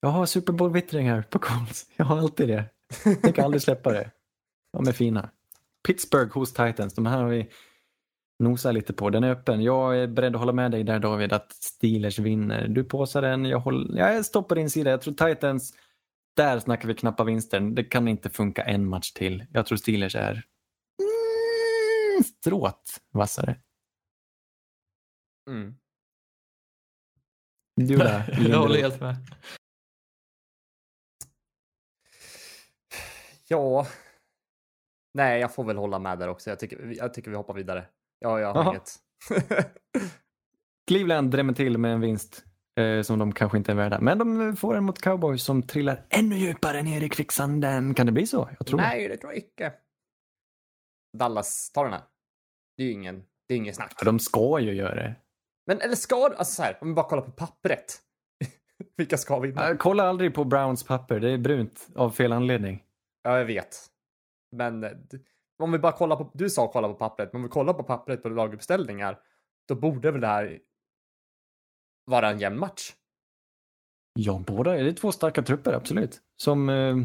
Jag har Super Bowl-vittring här på Colts. Jag har alltid det. Jag tänker aldrig släppa det. De är fina. Pittsburgh hos Titans. De här har vi nosat lite på. Den är öppen. Jag är beredd att hålla med dig där David att Steelers vinner. Du påsar den. Jag, håller, jag stoppar din sida. Jag tror Titans... Där snackar vi knappa vinster. Det kan inte funka en match till. Jag tror Steelers är mm, stråt vassare. Mm. Du då? [laughs] jag håller helt med. Ja. Nej, jag får väl hålla med där också. Jag tycker, jag tycker vi hoppar vidare. Ja, jag har Jaha. inget. [laughs] Cleveland drämmer till med en vinst eh, som de kanske inte är värda. Men de får en mot Cowboys som trillar ännu djupare ner i kvicksanden. Kan det bli så? Jag tror. Nej, det tror jag icke. Dallas tar den här. Det är ju ingen, det är ingen snack. Ja, De ska ju göra det. Men eller ska alltså så här, om vi bara kollar på pappret. [laughs] Vilka ska vinna? Jag kollar aldrig på Browns papper. Det är brunt av fel anledning. Ja, jag vet. Men eh, om vi bara kollar på, du sa kolla på pappret, men om vi kollar på pappret på laguppställningar, då borde väl det här vara en jämn match. Ja, båda är det är två starka trupper, absolut. Som, eh,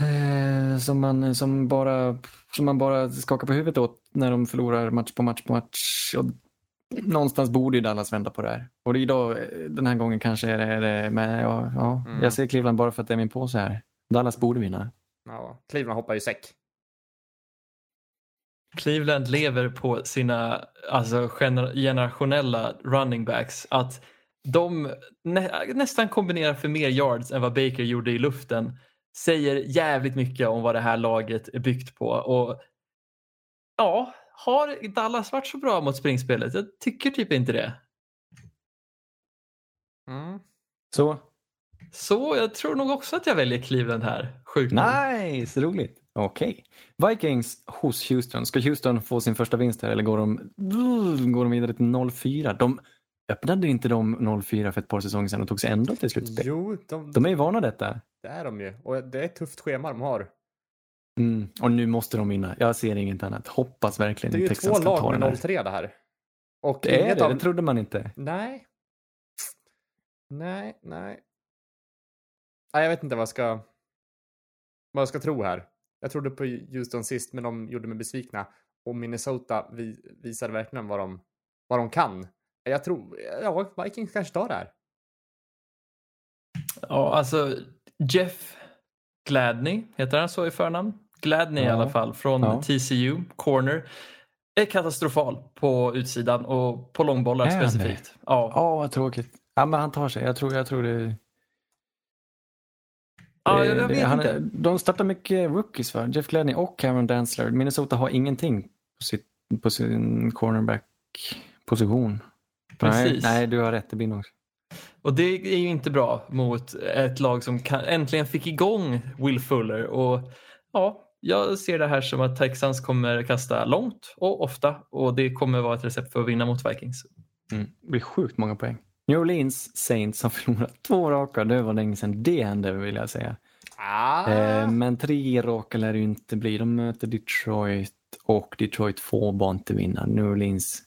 eh, som, man, som, bara, som man bara skakar på huvudet åt när de förlorar match på match på match. Och någonstans borde ju Dallas vända på det här. Och idag, eh, den här gången kanske är det, är det men ja, ja Mm. jag ser Cleveland bara för att det är min påse här. Dallas borde vinna. Ja, Cleveland hoppar ju säck. Cleveland lever på sina alltså, gener- generationella running backs. Att de nä nästan kombinerar för mer yards än vad Baker gjorde i luften. Säger jävligt mycket om vad det här laget är byggt på. Och ja, har Dallas varit så bra mot springspelet? Jag tycker typ inte det. Mm. Så, Så jag tror nog också att jag väljer Cleveland här. Sjukt nice, roligt. Okej. Vikings hos Houston. Ska Houston få sin första vinst här eller går de, går de vidare till 0-4? De öppnade inte de 0-4 för ett par säsonger sedan och tog sig ändå till slutspel. Jo, de, De är ju vana detta. det är de ju. Och det är ett tufft schema de har. Mm. Och nu måste de vinna. Jag ser inget annat. Hoppas verkligen Det är ju Texans två lag med här. 0-3 det här. Och Det är det, av... det trodde man inte. Nej. Nej, nej. Nej, jag vet inte vad jag ska... Vad jag ska tro här. Jag trodde på Houston sist, men de gjorde mig besvikna. Och Minnesota vi, visade verkligen vad de, vad de kan. Jag tror... Ja, Vikings kanske tar det här. Ja, alltså Jeff Gladney, heter han så i förnamn? Gladney i Ja. alla fall, från Ja. TCU, corner. Är katastrofal på utsidan och på långbollar Är han det? specifikt. Ja. Ja, vad tråkigt. Ja, men han tar sig. Jag tror, jag tror det... Ja, jag, det- vet han, inte. De startar mycket rookies va? Jeff Gladney och Cameron Dantzler. Minnesota har ingenting på, sitt, på sin cornerback-position. Nej, nej, du har rätt. Det blir nog... Och det är ju inte bra mot ett lag som kan, äntligen fick igång Will Fuller. Och ja, jag ser det här som att Texans kommer kasta långt och ofta och det kommer vara ett recept för att vinna mot Vikings. Mm. Det blir sjukt många poäng. New Orleans Saints har förlorat två raka. Det var länge sedan det hände vill jag säga. Ah. Eh, men tre raka lär det ju inte bli. De möter Detroit och Detroit får bara inte vinna. New Orleans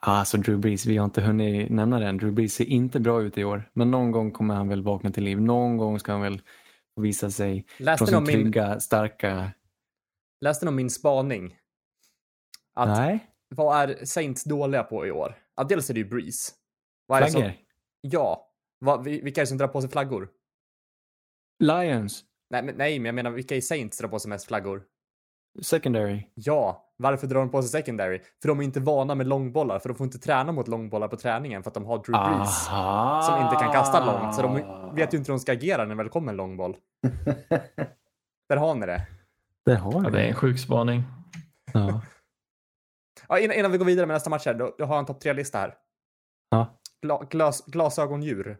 Alltså Drew Brees, vi har inte hunnit nämna den. Drew Brees ser inte bra ut i år. Men någon gång kommer han väl vakna till liv. Någon gång ska han väl visa sig Läste från sin om min, trygga, starka... läste ni om min spaning? Att Nej, vad är Saints dåliga på i år? Ja, dels är det ju Breeze. Vad är det flaggor. som, ja. Vad, vi- vilka är det som drar på sig flaggor? Lions. Nej men, nej, men jag menar vilka i Saints drar på sig mest flaggor? Secondary. Ja, varför drar de på sig secondary? För de är inte vana med långbollar, för de får inte träna mot långbollar på träningen för att de har Drew Brees. Aha. Som inte kan kasta långt, så de vet ju inte hur de ska agera när det väl kommer en långboll. [laughs] Där har ni det. Det har Ja, vi. det är en sjuk spaning. Ja. Ja, innan, innan vi går vidare med nästa match här, då, då har jag en topp tre-lista här. Ja. Gla, glas, glasögondjur.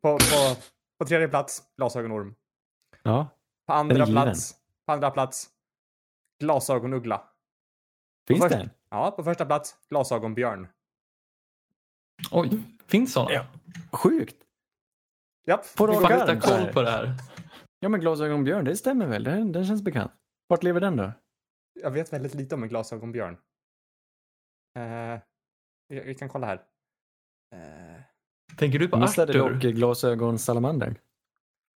På, på, på tredje plats, glasögonorm. ja. På andra plats, på andra plats, glasögonuggla. Finns först- det? Ja, på första plats, glasögonbjörn. Oj, finns sådana? Ja. Sjukt. Japp. På rak arm, koll på det här. Ja men glasögonbjörn, det stämmer väl? Den, den känns bekant. Vart lever den då? Jag vet väldigt lite om en glasögonbjörn. Eh, vi kan kolla här. Eh, Tänker du på missade Arthur? dock glasögonsalamandern.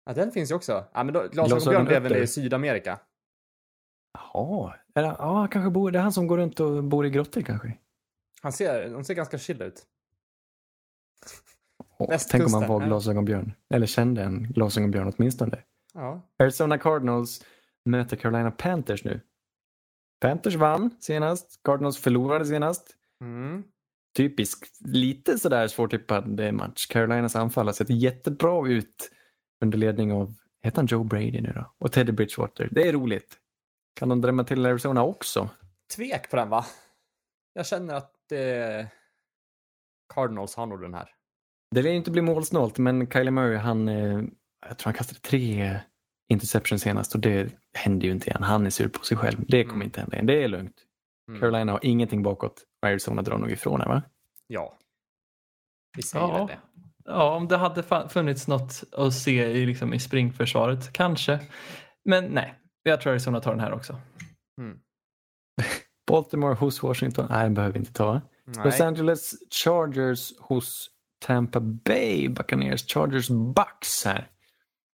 ja, den finns ju också. Ja, men då, glasögonbjörn Glasögon blev väl i Sydamerika. Jaha. Ja, han kanske bor, det är han som går runt och bor i grottor kanske. Han ser, de ser ganska chill ut. Västkusten, tänk om han var glasögonbjörn. Eller kände en glasögonbjörn åtminstone. Ja. Arizona Cardinals möter Carolina Panthers nu. Panthers vann senast. Cardinals förlorade senast. Mm. Typiskt lite sådär svårtippad match. Carolinas anfall har sett jättebra ut under ledning av, heter han Joe Brady nu då? Och Teddy Bridgewater. Det är roligt. Kan de drämma till Arizona också? Tvek på den va? Jag känner att eh, Cardinals har nog den här. Det lär ju inte bli målsnålt, men Kylie Murray, han, eh, jag tror han kastade tre interceptions senast och det händer ju inte igen. Han är sur på sig själv. Det kommer Mm. inte hända igen. Det är lugnt. Mm. Carolina har ingenting bakåt. och Arizona drar nog ifrån här, va? Ja. Vi säger Ja. väl det. Ja, om det hade funnits något att se i, liksom, i springförsvaret, kanske. Men nej, jag tror Arizona tar den här också. Mm. [laughs] Baltimore hos Washington. Nej, den behöver vi inte ta. Los Nej. Angeles Chargers hos Tampa Bay Buccaneers. Chargers Bucks här.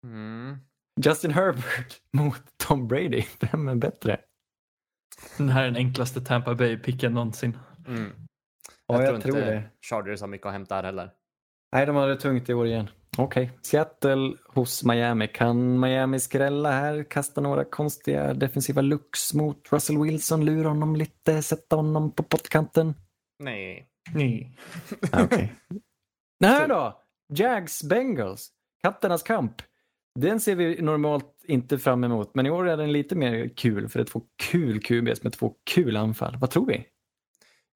Mm. Justin Herbert [laughs] mot Tom Brady. Vem är bättre? Den här är den enklaste Tampa Bay-picken någonsin. Mm. Ja, jag tror tror inte det. Chargers har mycket att hämta här heller. Nej, de hade det tungt i år igen. Okej. Seattle hos Miami. Kan Miami skrälla här? Kasta några konstiga defensiva looks mot Russell Wilson? Lura honom lite? Sätta honom på pottkanten? Nej. Nej. Ah, Okej. [laughs] Nej då! Jags Bengals. Katternas kamp. Den ser vi normalt inte fram emot, men i år är den lite mer kul för det är två kul QBs med två kul anfall. Vad tror vi?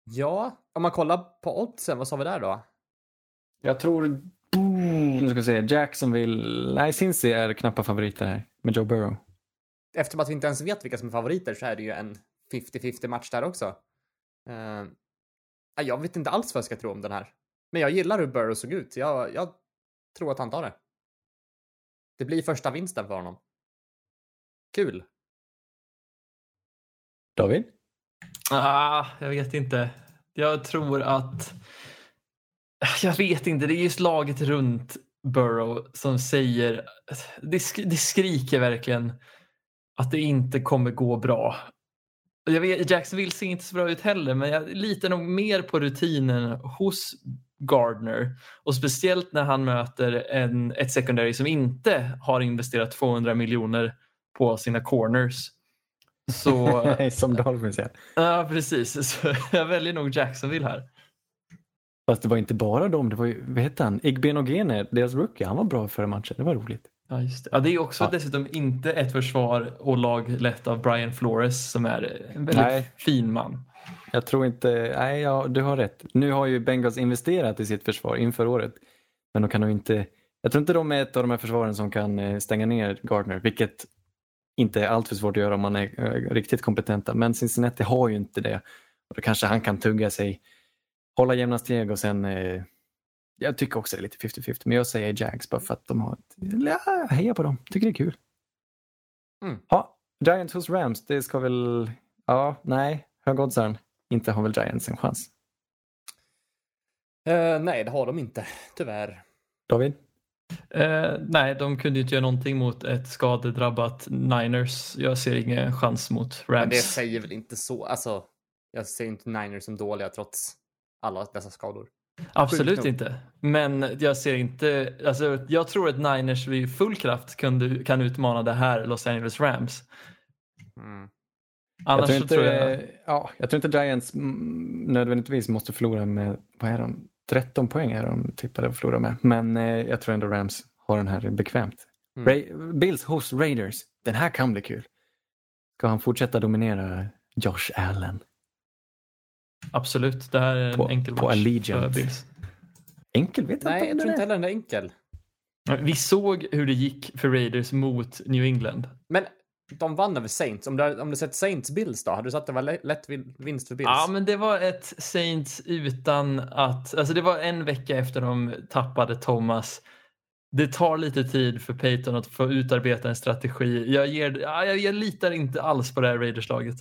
Ja, om man kollar på oddsen, vad sa vi där då? Jag tror... Nu ska vi se. Jacksonville... Nej, Cincy är knappa favoriter här med Joe Burrow. Eftersom att vi inte ens vet vilka som är favoriter så är det ju en 50-50 match där också. Uh, jag vet inte alls vad jag ska tro om den här. Men jag gillar hur Burrow såg ut. Jag, jag tror att han tar det. Det blir första vinsten för honom. Kul. David? Ah, jag vet inte. Jag tror att... [laughs] Jag vet inte. Det är just laget runt Burrow som säger... Det, sk- det skriker verkligen att det inte kommer gå bra. Jag vet, Jacksonville ser inte så bra ut heller, men jag litar nog mer på rutinen hos Gardner. Och speciellt när han möter en, ett secondary som inte har investerat 200 miljoner på sina corners. Så [laughs] Som Dolphins ja. Ja, precis. Så [laughs] jag väljer nog Jacksonville här. Fast det var inte bara dem. Det var ju, vad hette han? Igbenogene, deras rookie. Han var bra förra matchen. Det var roligt. Ja, just det. Ja, det är också Ja. dessutom inte ett försvar och lag lett av Brian Flores som är en väldigt Nej. fin man. Jag tror inte, nej ja, du har rätt. Nu har ju Bengals investerat i sitt försvar inför året. Men de kan nog inte, jag tror inte de är ett av de här försvaren som kan eh, stänga ner Gardner, vilket inte är alltför svårt att göra om man är eh, riktigt kompetenta. Men Cincinnati har ju inte det. Och då kanske han kan tugga sig, hålla jämna steg och sen eh, jag tycker också det är lite 50-50, men jag säger Jags bara för att de har ett... Ja, jag hejar på dem, tycker det är kul. Mm. Ja, Giants hos Rams, det ska väl... Ja, nej, högoddsaren. Inte har väl Giants en chans. Eh, nej, det har de inte, tyvärr. David? Eh, nej, de kunde ju inte göra någonting mot ett skadedrabbat Niners. Jag ser ingen chans mot Men Rams. det säger väl inte så. Alltså, jag ser inte Niners som dåliga trots alla dessa skador. Absolut inte. Men jag ser inte, alltså, jag tror att Niners vid full kraft kunde, kan utmana det här Los Angeles Rams. Mm. Annars jag, tror så inte, tror jag, ja, jag tror inte Giants nödvändigtvis måste förlora med, vad är de? 13 poäng är de tippade att förlora med. Men eh, jag tror ändå Rams har den här bekvämt. Mm. Ra- Bills hos Raiders. Den här kan bli kul. Ska han fortsätta dominera Josh Allen? absolut, det här är en På- enkel på match Allegiant. för Bills. Enkel vet jag Nej, jag inte tror om inte den är. heller den är enkel. Vi såg hur det gick för Raiders mot New England. Men de vann över Saints. Om du, om du sett Saints Bills då? Hade du sagt att det var lä- lätt vin- vinst för Bills? Ja, men det var ett Saints utan att... Alltså det var en vecka efter de tappade Thomas. Det tar lite tid för Peyton att få utarbeta en strategi. Jag, ger, ja, jag, jag litar inte alls på det här Raiders-laget.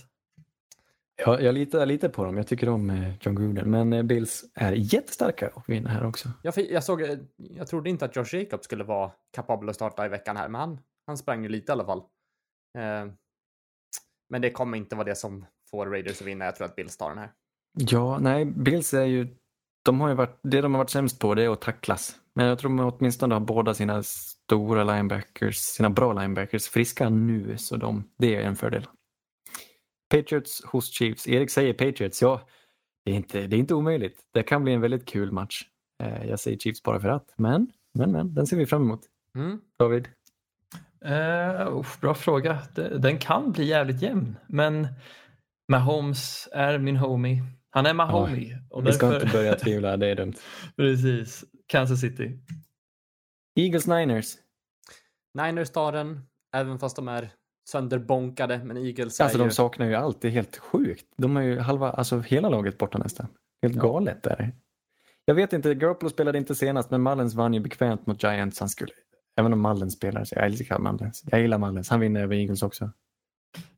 Jag, jag litar lite på dem. Jag tycker om eh, John Gruden. Men eh, Bills är jättestarka och vinner här också. Jag, jag, såg, eh, jag trodde inte att Josh Jacobs skulle vara kapabel att starta i veckan här, men han, han sprang ju lite i alla fall. Eh, men det kommer inte vara det som får Raiders att vinna. Jag tror att Bills tar den här. Ja, nej, Bills är ju... De har ju varit, det de har varit sämst på det är att tacklas. Men jag tror de åtminstone har båda sina stora linebackers, sina bra linebackers friska nu. Så de, det är en fördel. Patriots hos Chiefs. Erik säger Patriots. Ja, det är inte, det är inte omöjligt. Det kan bli en väldigt kul match. Eh, Jag säger Chiefs bara för att. Men, men, men, den ser vi fram emot. Mm. David? Uh, uff, bra fråga. Den kan bli jävligt jämn. Men Mahomes är min homie. Han är Mahomie. och Vi ska därför- inte börja tvivla, det är dumt. [laughs] Precis. Kansas City. Eagles Niners. Niners tar den, även fast de är sönderbonkade. Men Eagles Alltså är ju... de saknar ju allt, det är helt sjukt. De har ju halva, alltså hela laget borta nästan. Helt Ja. galet är det. Jag vet inte, Garoppolo spelade inte senast men Mullens vann ju bekvämt mot Giants. Han skulle, även om Mullens spelar, så jag älskar Mullens. Jag gillar Mullens, han vinner över Eagles också.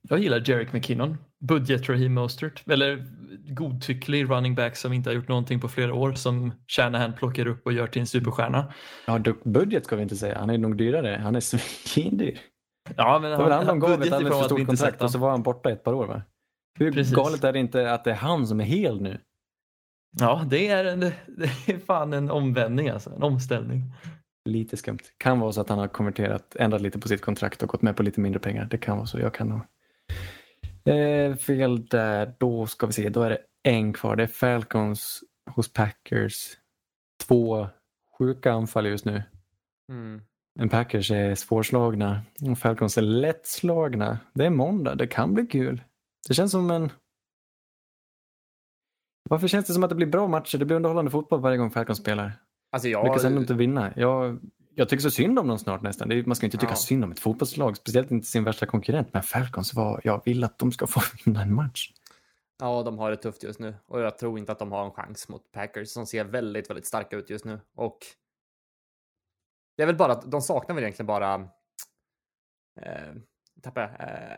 Jag gillar Jerick McKinnon. Budget Raheem Mostert. Eller godtycklig running back som inte har gjort någonting på flera år som Shanahan plockar upp och gör till en superstjärna. Ja, budget ska vi inte säga, han är nog dyrare. Han är [laughs] svindyr. Ja, men Det var väl han de gav ett alldeles för stort kontrakt och så han. var han borta ett par år va? Hur Precis. galet är det inte att det är han som är hel nu? Ja, det är, en, [laughs] det är fan en omvändning alltså. En omställning. Lite skumt. Kan vara så att han har konverterat, ändrat lite på sitt kontrakt och gått med på lite mindre pengar. Det kan vara så. Jag kan nog. Eh, fel där. Då ska vi se. Då är det en kvar. Det är Falcons hos Packers. Två sjuka anfall just nu. Mm. Men Packers är svårslagna och Falcons är lättslagna. Det är måndag. Det kan bli kul. Det känns som en... Varför känns det som att det blir bra matcher? Det blir underhållande fotboll varje gång Falcons spelar. Alltså Jag lyckas ändå inte vinna. Jag, jag tycker så synd om dem snart nästan. Är, man ska inte tycka Ja. synd om ett fotbollslag, speciellt inte sin värsta konkurrent. Men Falcons, var, jag vill att de ska få [laughs] vinna en match. Ja, de har det tufft just nu och jag tror inte att de har en chans mot Packers som ser väldigt, väldigt starka ut just nu och det är väl bara att de saknar väl egentligen bara eh, tappade jag. Eh,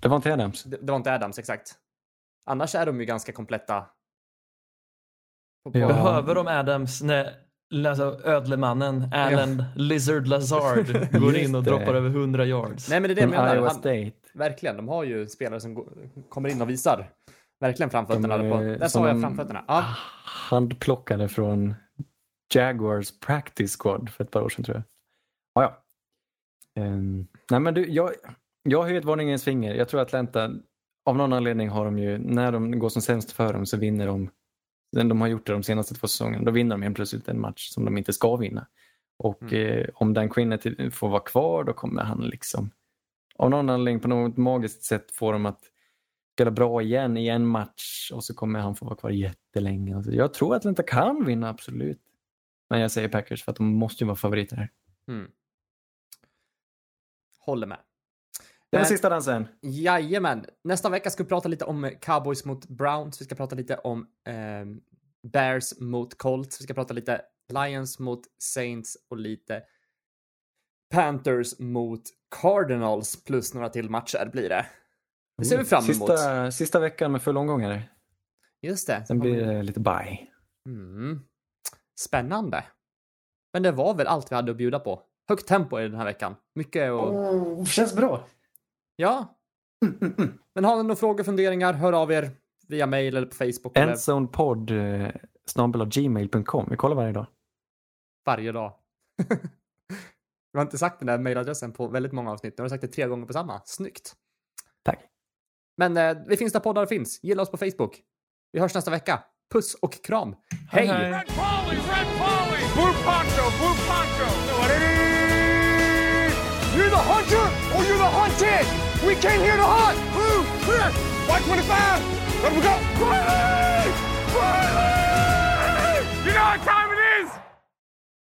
Det var inte Adams. det, det var inte Adams exakt. Annars är de ju ganska kompletta. Ja. Behöver de Adams när alltså, ödlemannen Alan Lizard Lazard [laughs] går in och droppar över 100 yards? Nej, men det är det jag menar. Verkligen, de har ju spelare som går, kommer in och visar verkligen framfötterna. De, på, där sa jag framfötterna. Ja, Handplockade från Jaguars practice squad för ett par år sedan tror jag. Ja, ja. Ehm, nej men du, jag, jag höjer ett varningens finger. Jag tror Atlanta, av någon anledning har de ju, när de går som sämst för dem så vinner de, den de har gjort det de senaste två säsongerna, då vinner de helt plötsligt en match som de inte ska vinna. Och Mm. eh, om Dan Quinn får vara kvar då kommer han liksom, av någon anledning på något magiskt sätt få dem att spela bra igen i en match och så kommer han få vara kvar jättelänge. Alltså, jag tror att Atlanta kan vinna, absolut. Men jag säger Packers för att de måste ju vara favoriter här. Mm. Håller med. Det var Men- sista dansen. Jajamän. Nästa vecka ska vi prata lite om Cowboys mot Browns. Vi ska prata lite om ehm, Bears mot Colts. Vi ska prata lite Lions mot Saints och lite Panthers mot Cardinals plus några till matcher blir det. Det ser vi fram emot. Sista, sista veckan med full omgång här. Just det. Sen blir det lite bye. Mm. Spännande. Men det var väl allt vi hade att bjuda på. Högt tempo i den här veckan. Mycket och... Oh, känns bra. Ja. [laughs] Men har ni några frågor, funderingar, hör av er via mail eller på Facebook eller Endzonepod eh, snabel gmail.com. Vi kollar varje dag. varje dag. [laughs] Vi har inte sagt den där mailadressen på väldigt många avsnitt. Nu har du sagt det tre gånger på samma. Snyggt. Tack. Men eh, vi finns där poddar finns. Gilla oss på Facebook. Vi hörs nästa vecka. Puss och kram. Hej! hej. Red Polly, Red Polly! Blue Poncho, Blue Poncho! You're the hunter or you're the hunted! We came here to hunt! Blue, clear! White 25! Let we go! Riley! Riley! You know what time